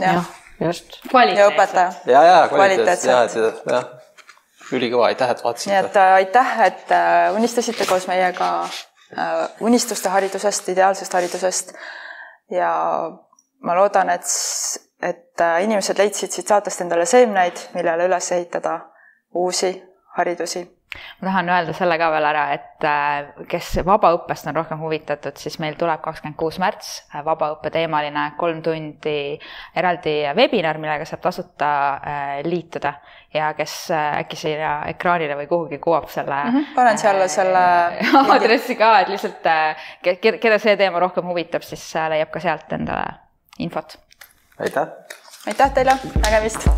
jah, just. ja õpetaja. ja, ja kvaliteetselt, jah, jah, ülikõva, aitäh, et vaatasite. nii et äh, aitäh, et äh, unistasite koos meiega unistuste haridusest, ideaalsest haridusest ja ma loodan, et et äh, inimesed leidsid siit saatest endale seemneid, millele üles ehitada uusi haridusi. Ma tahan öelda selle ka veel ära, et äh, kes vabaõppest on rohkem huvitatud, siis meil tuleb kakskümmend kuus märts äh, vabaõppe teemaline kolm tundi eraldi webinar, millega saab tasuta liituda ja kes äkki siia ekraanile või kuhugi kuvab selle mm. -hmm. panen siia alla selle aadressi ka, et lihtsalt keda see teema rohkem huvitab, siis leiab ka sealt endale infot aitäh! aitäh teile, nägemist!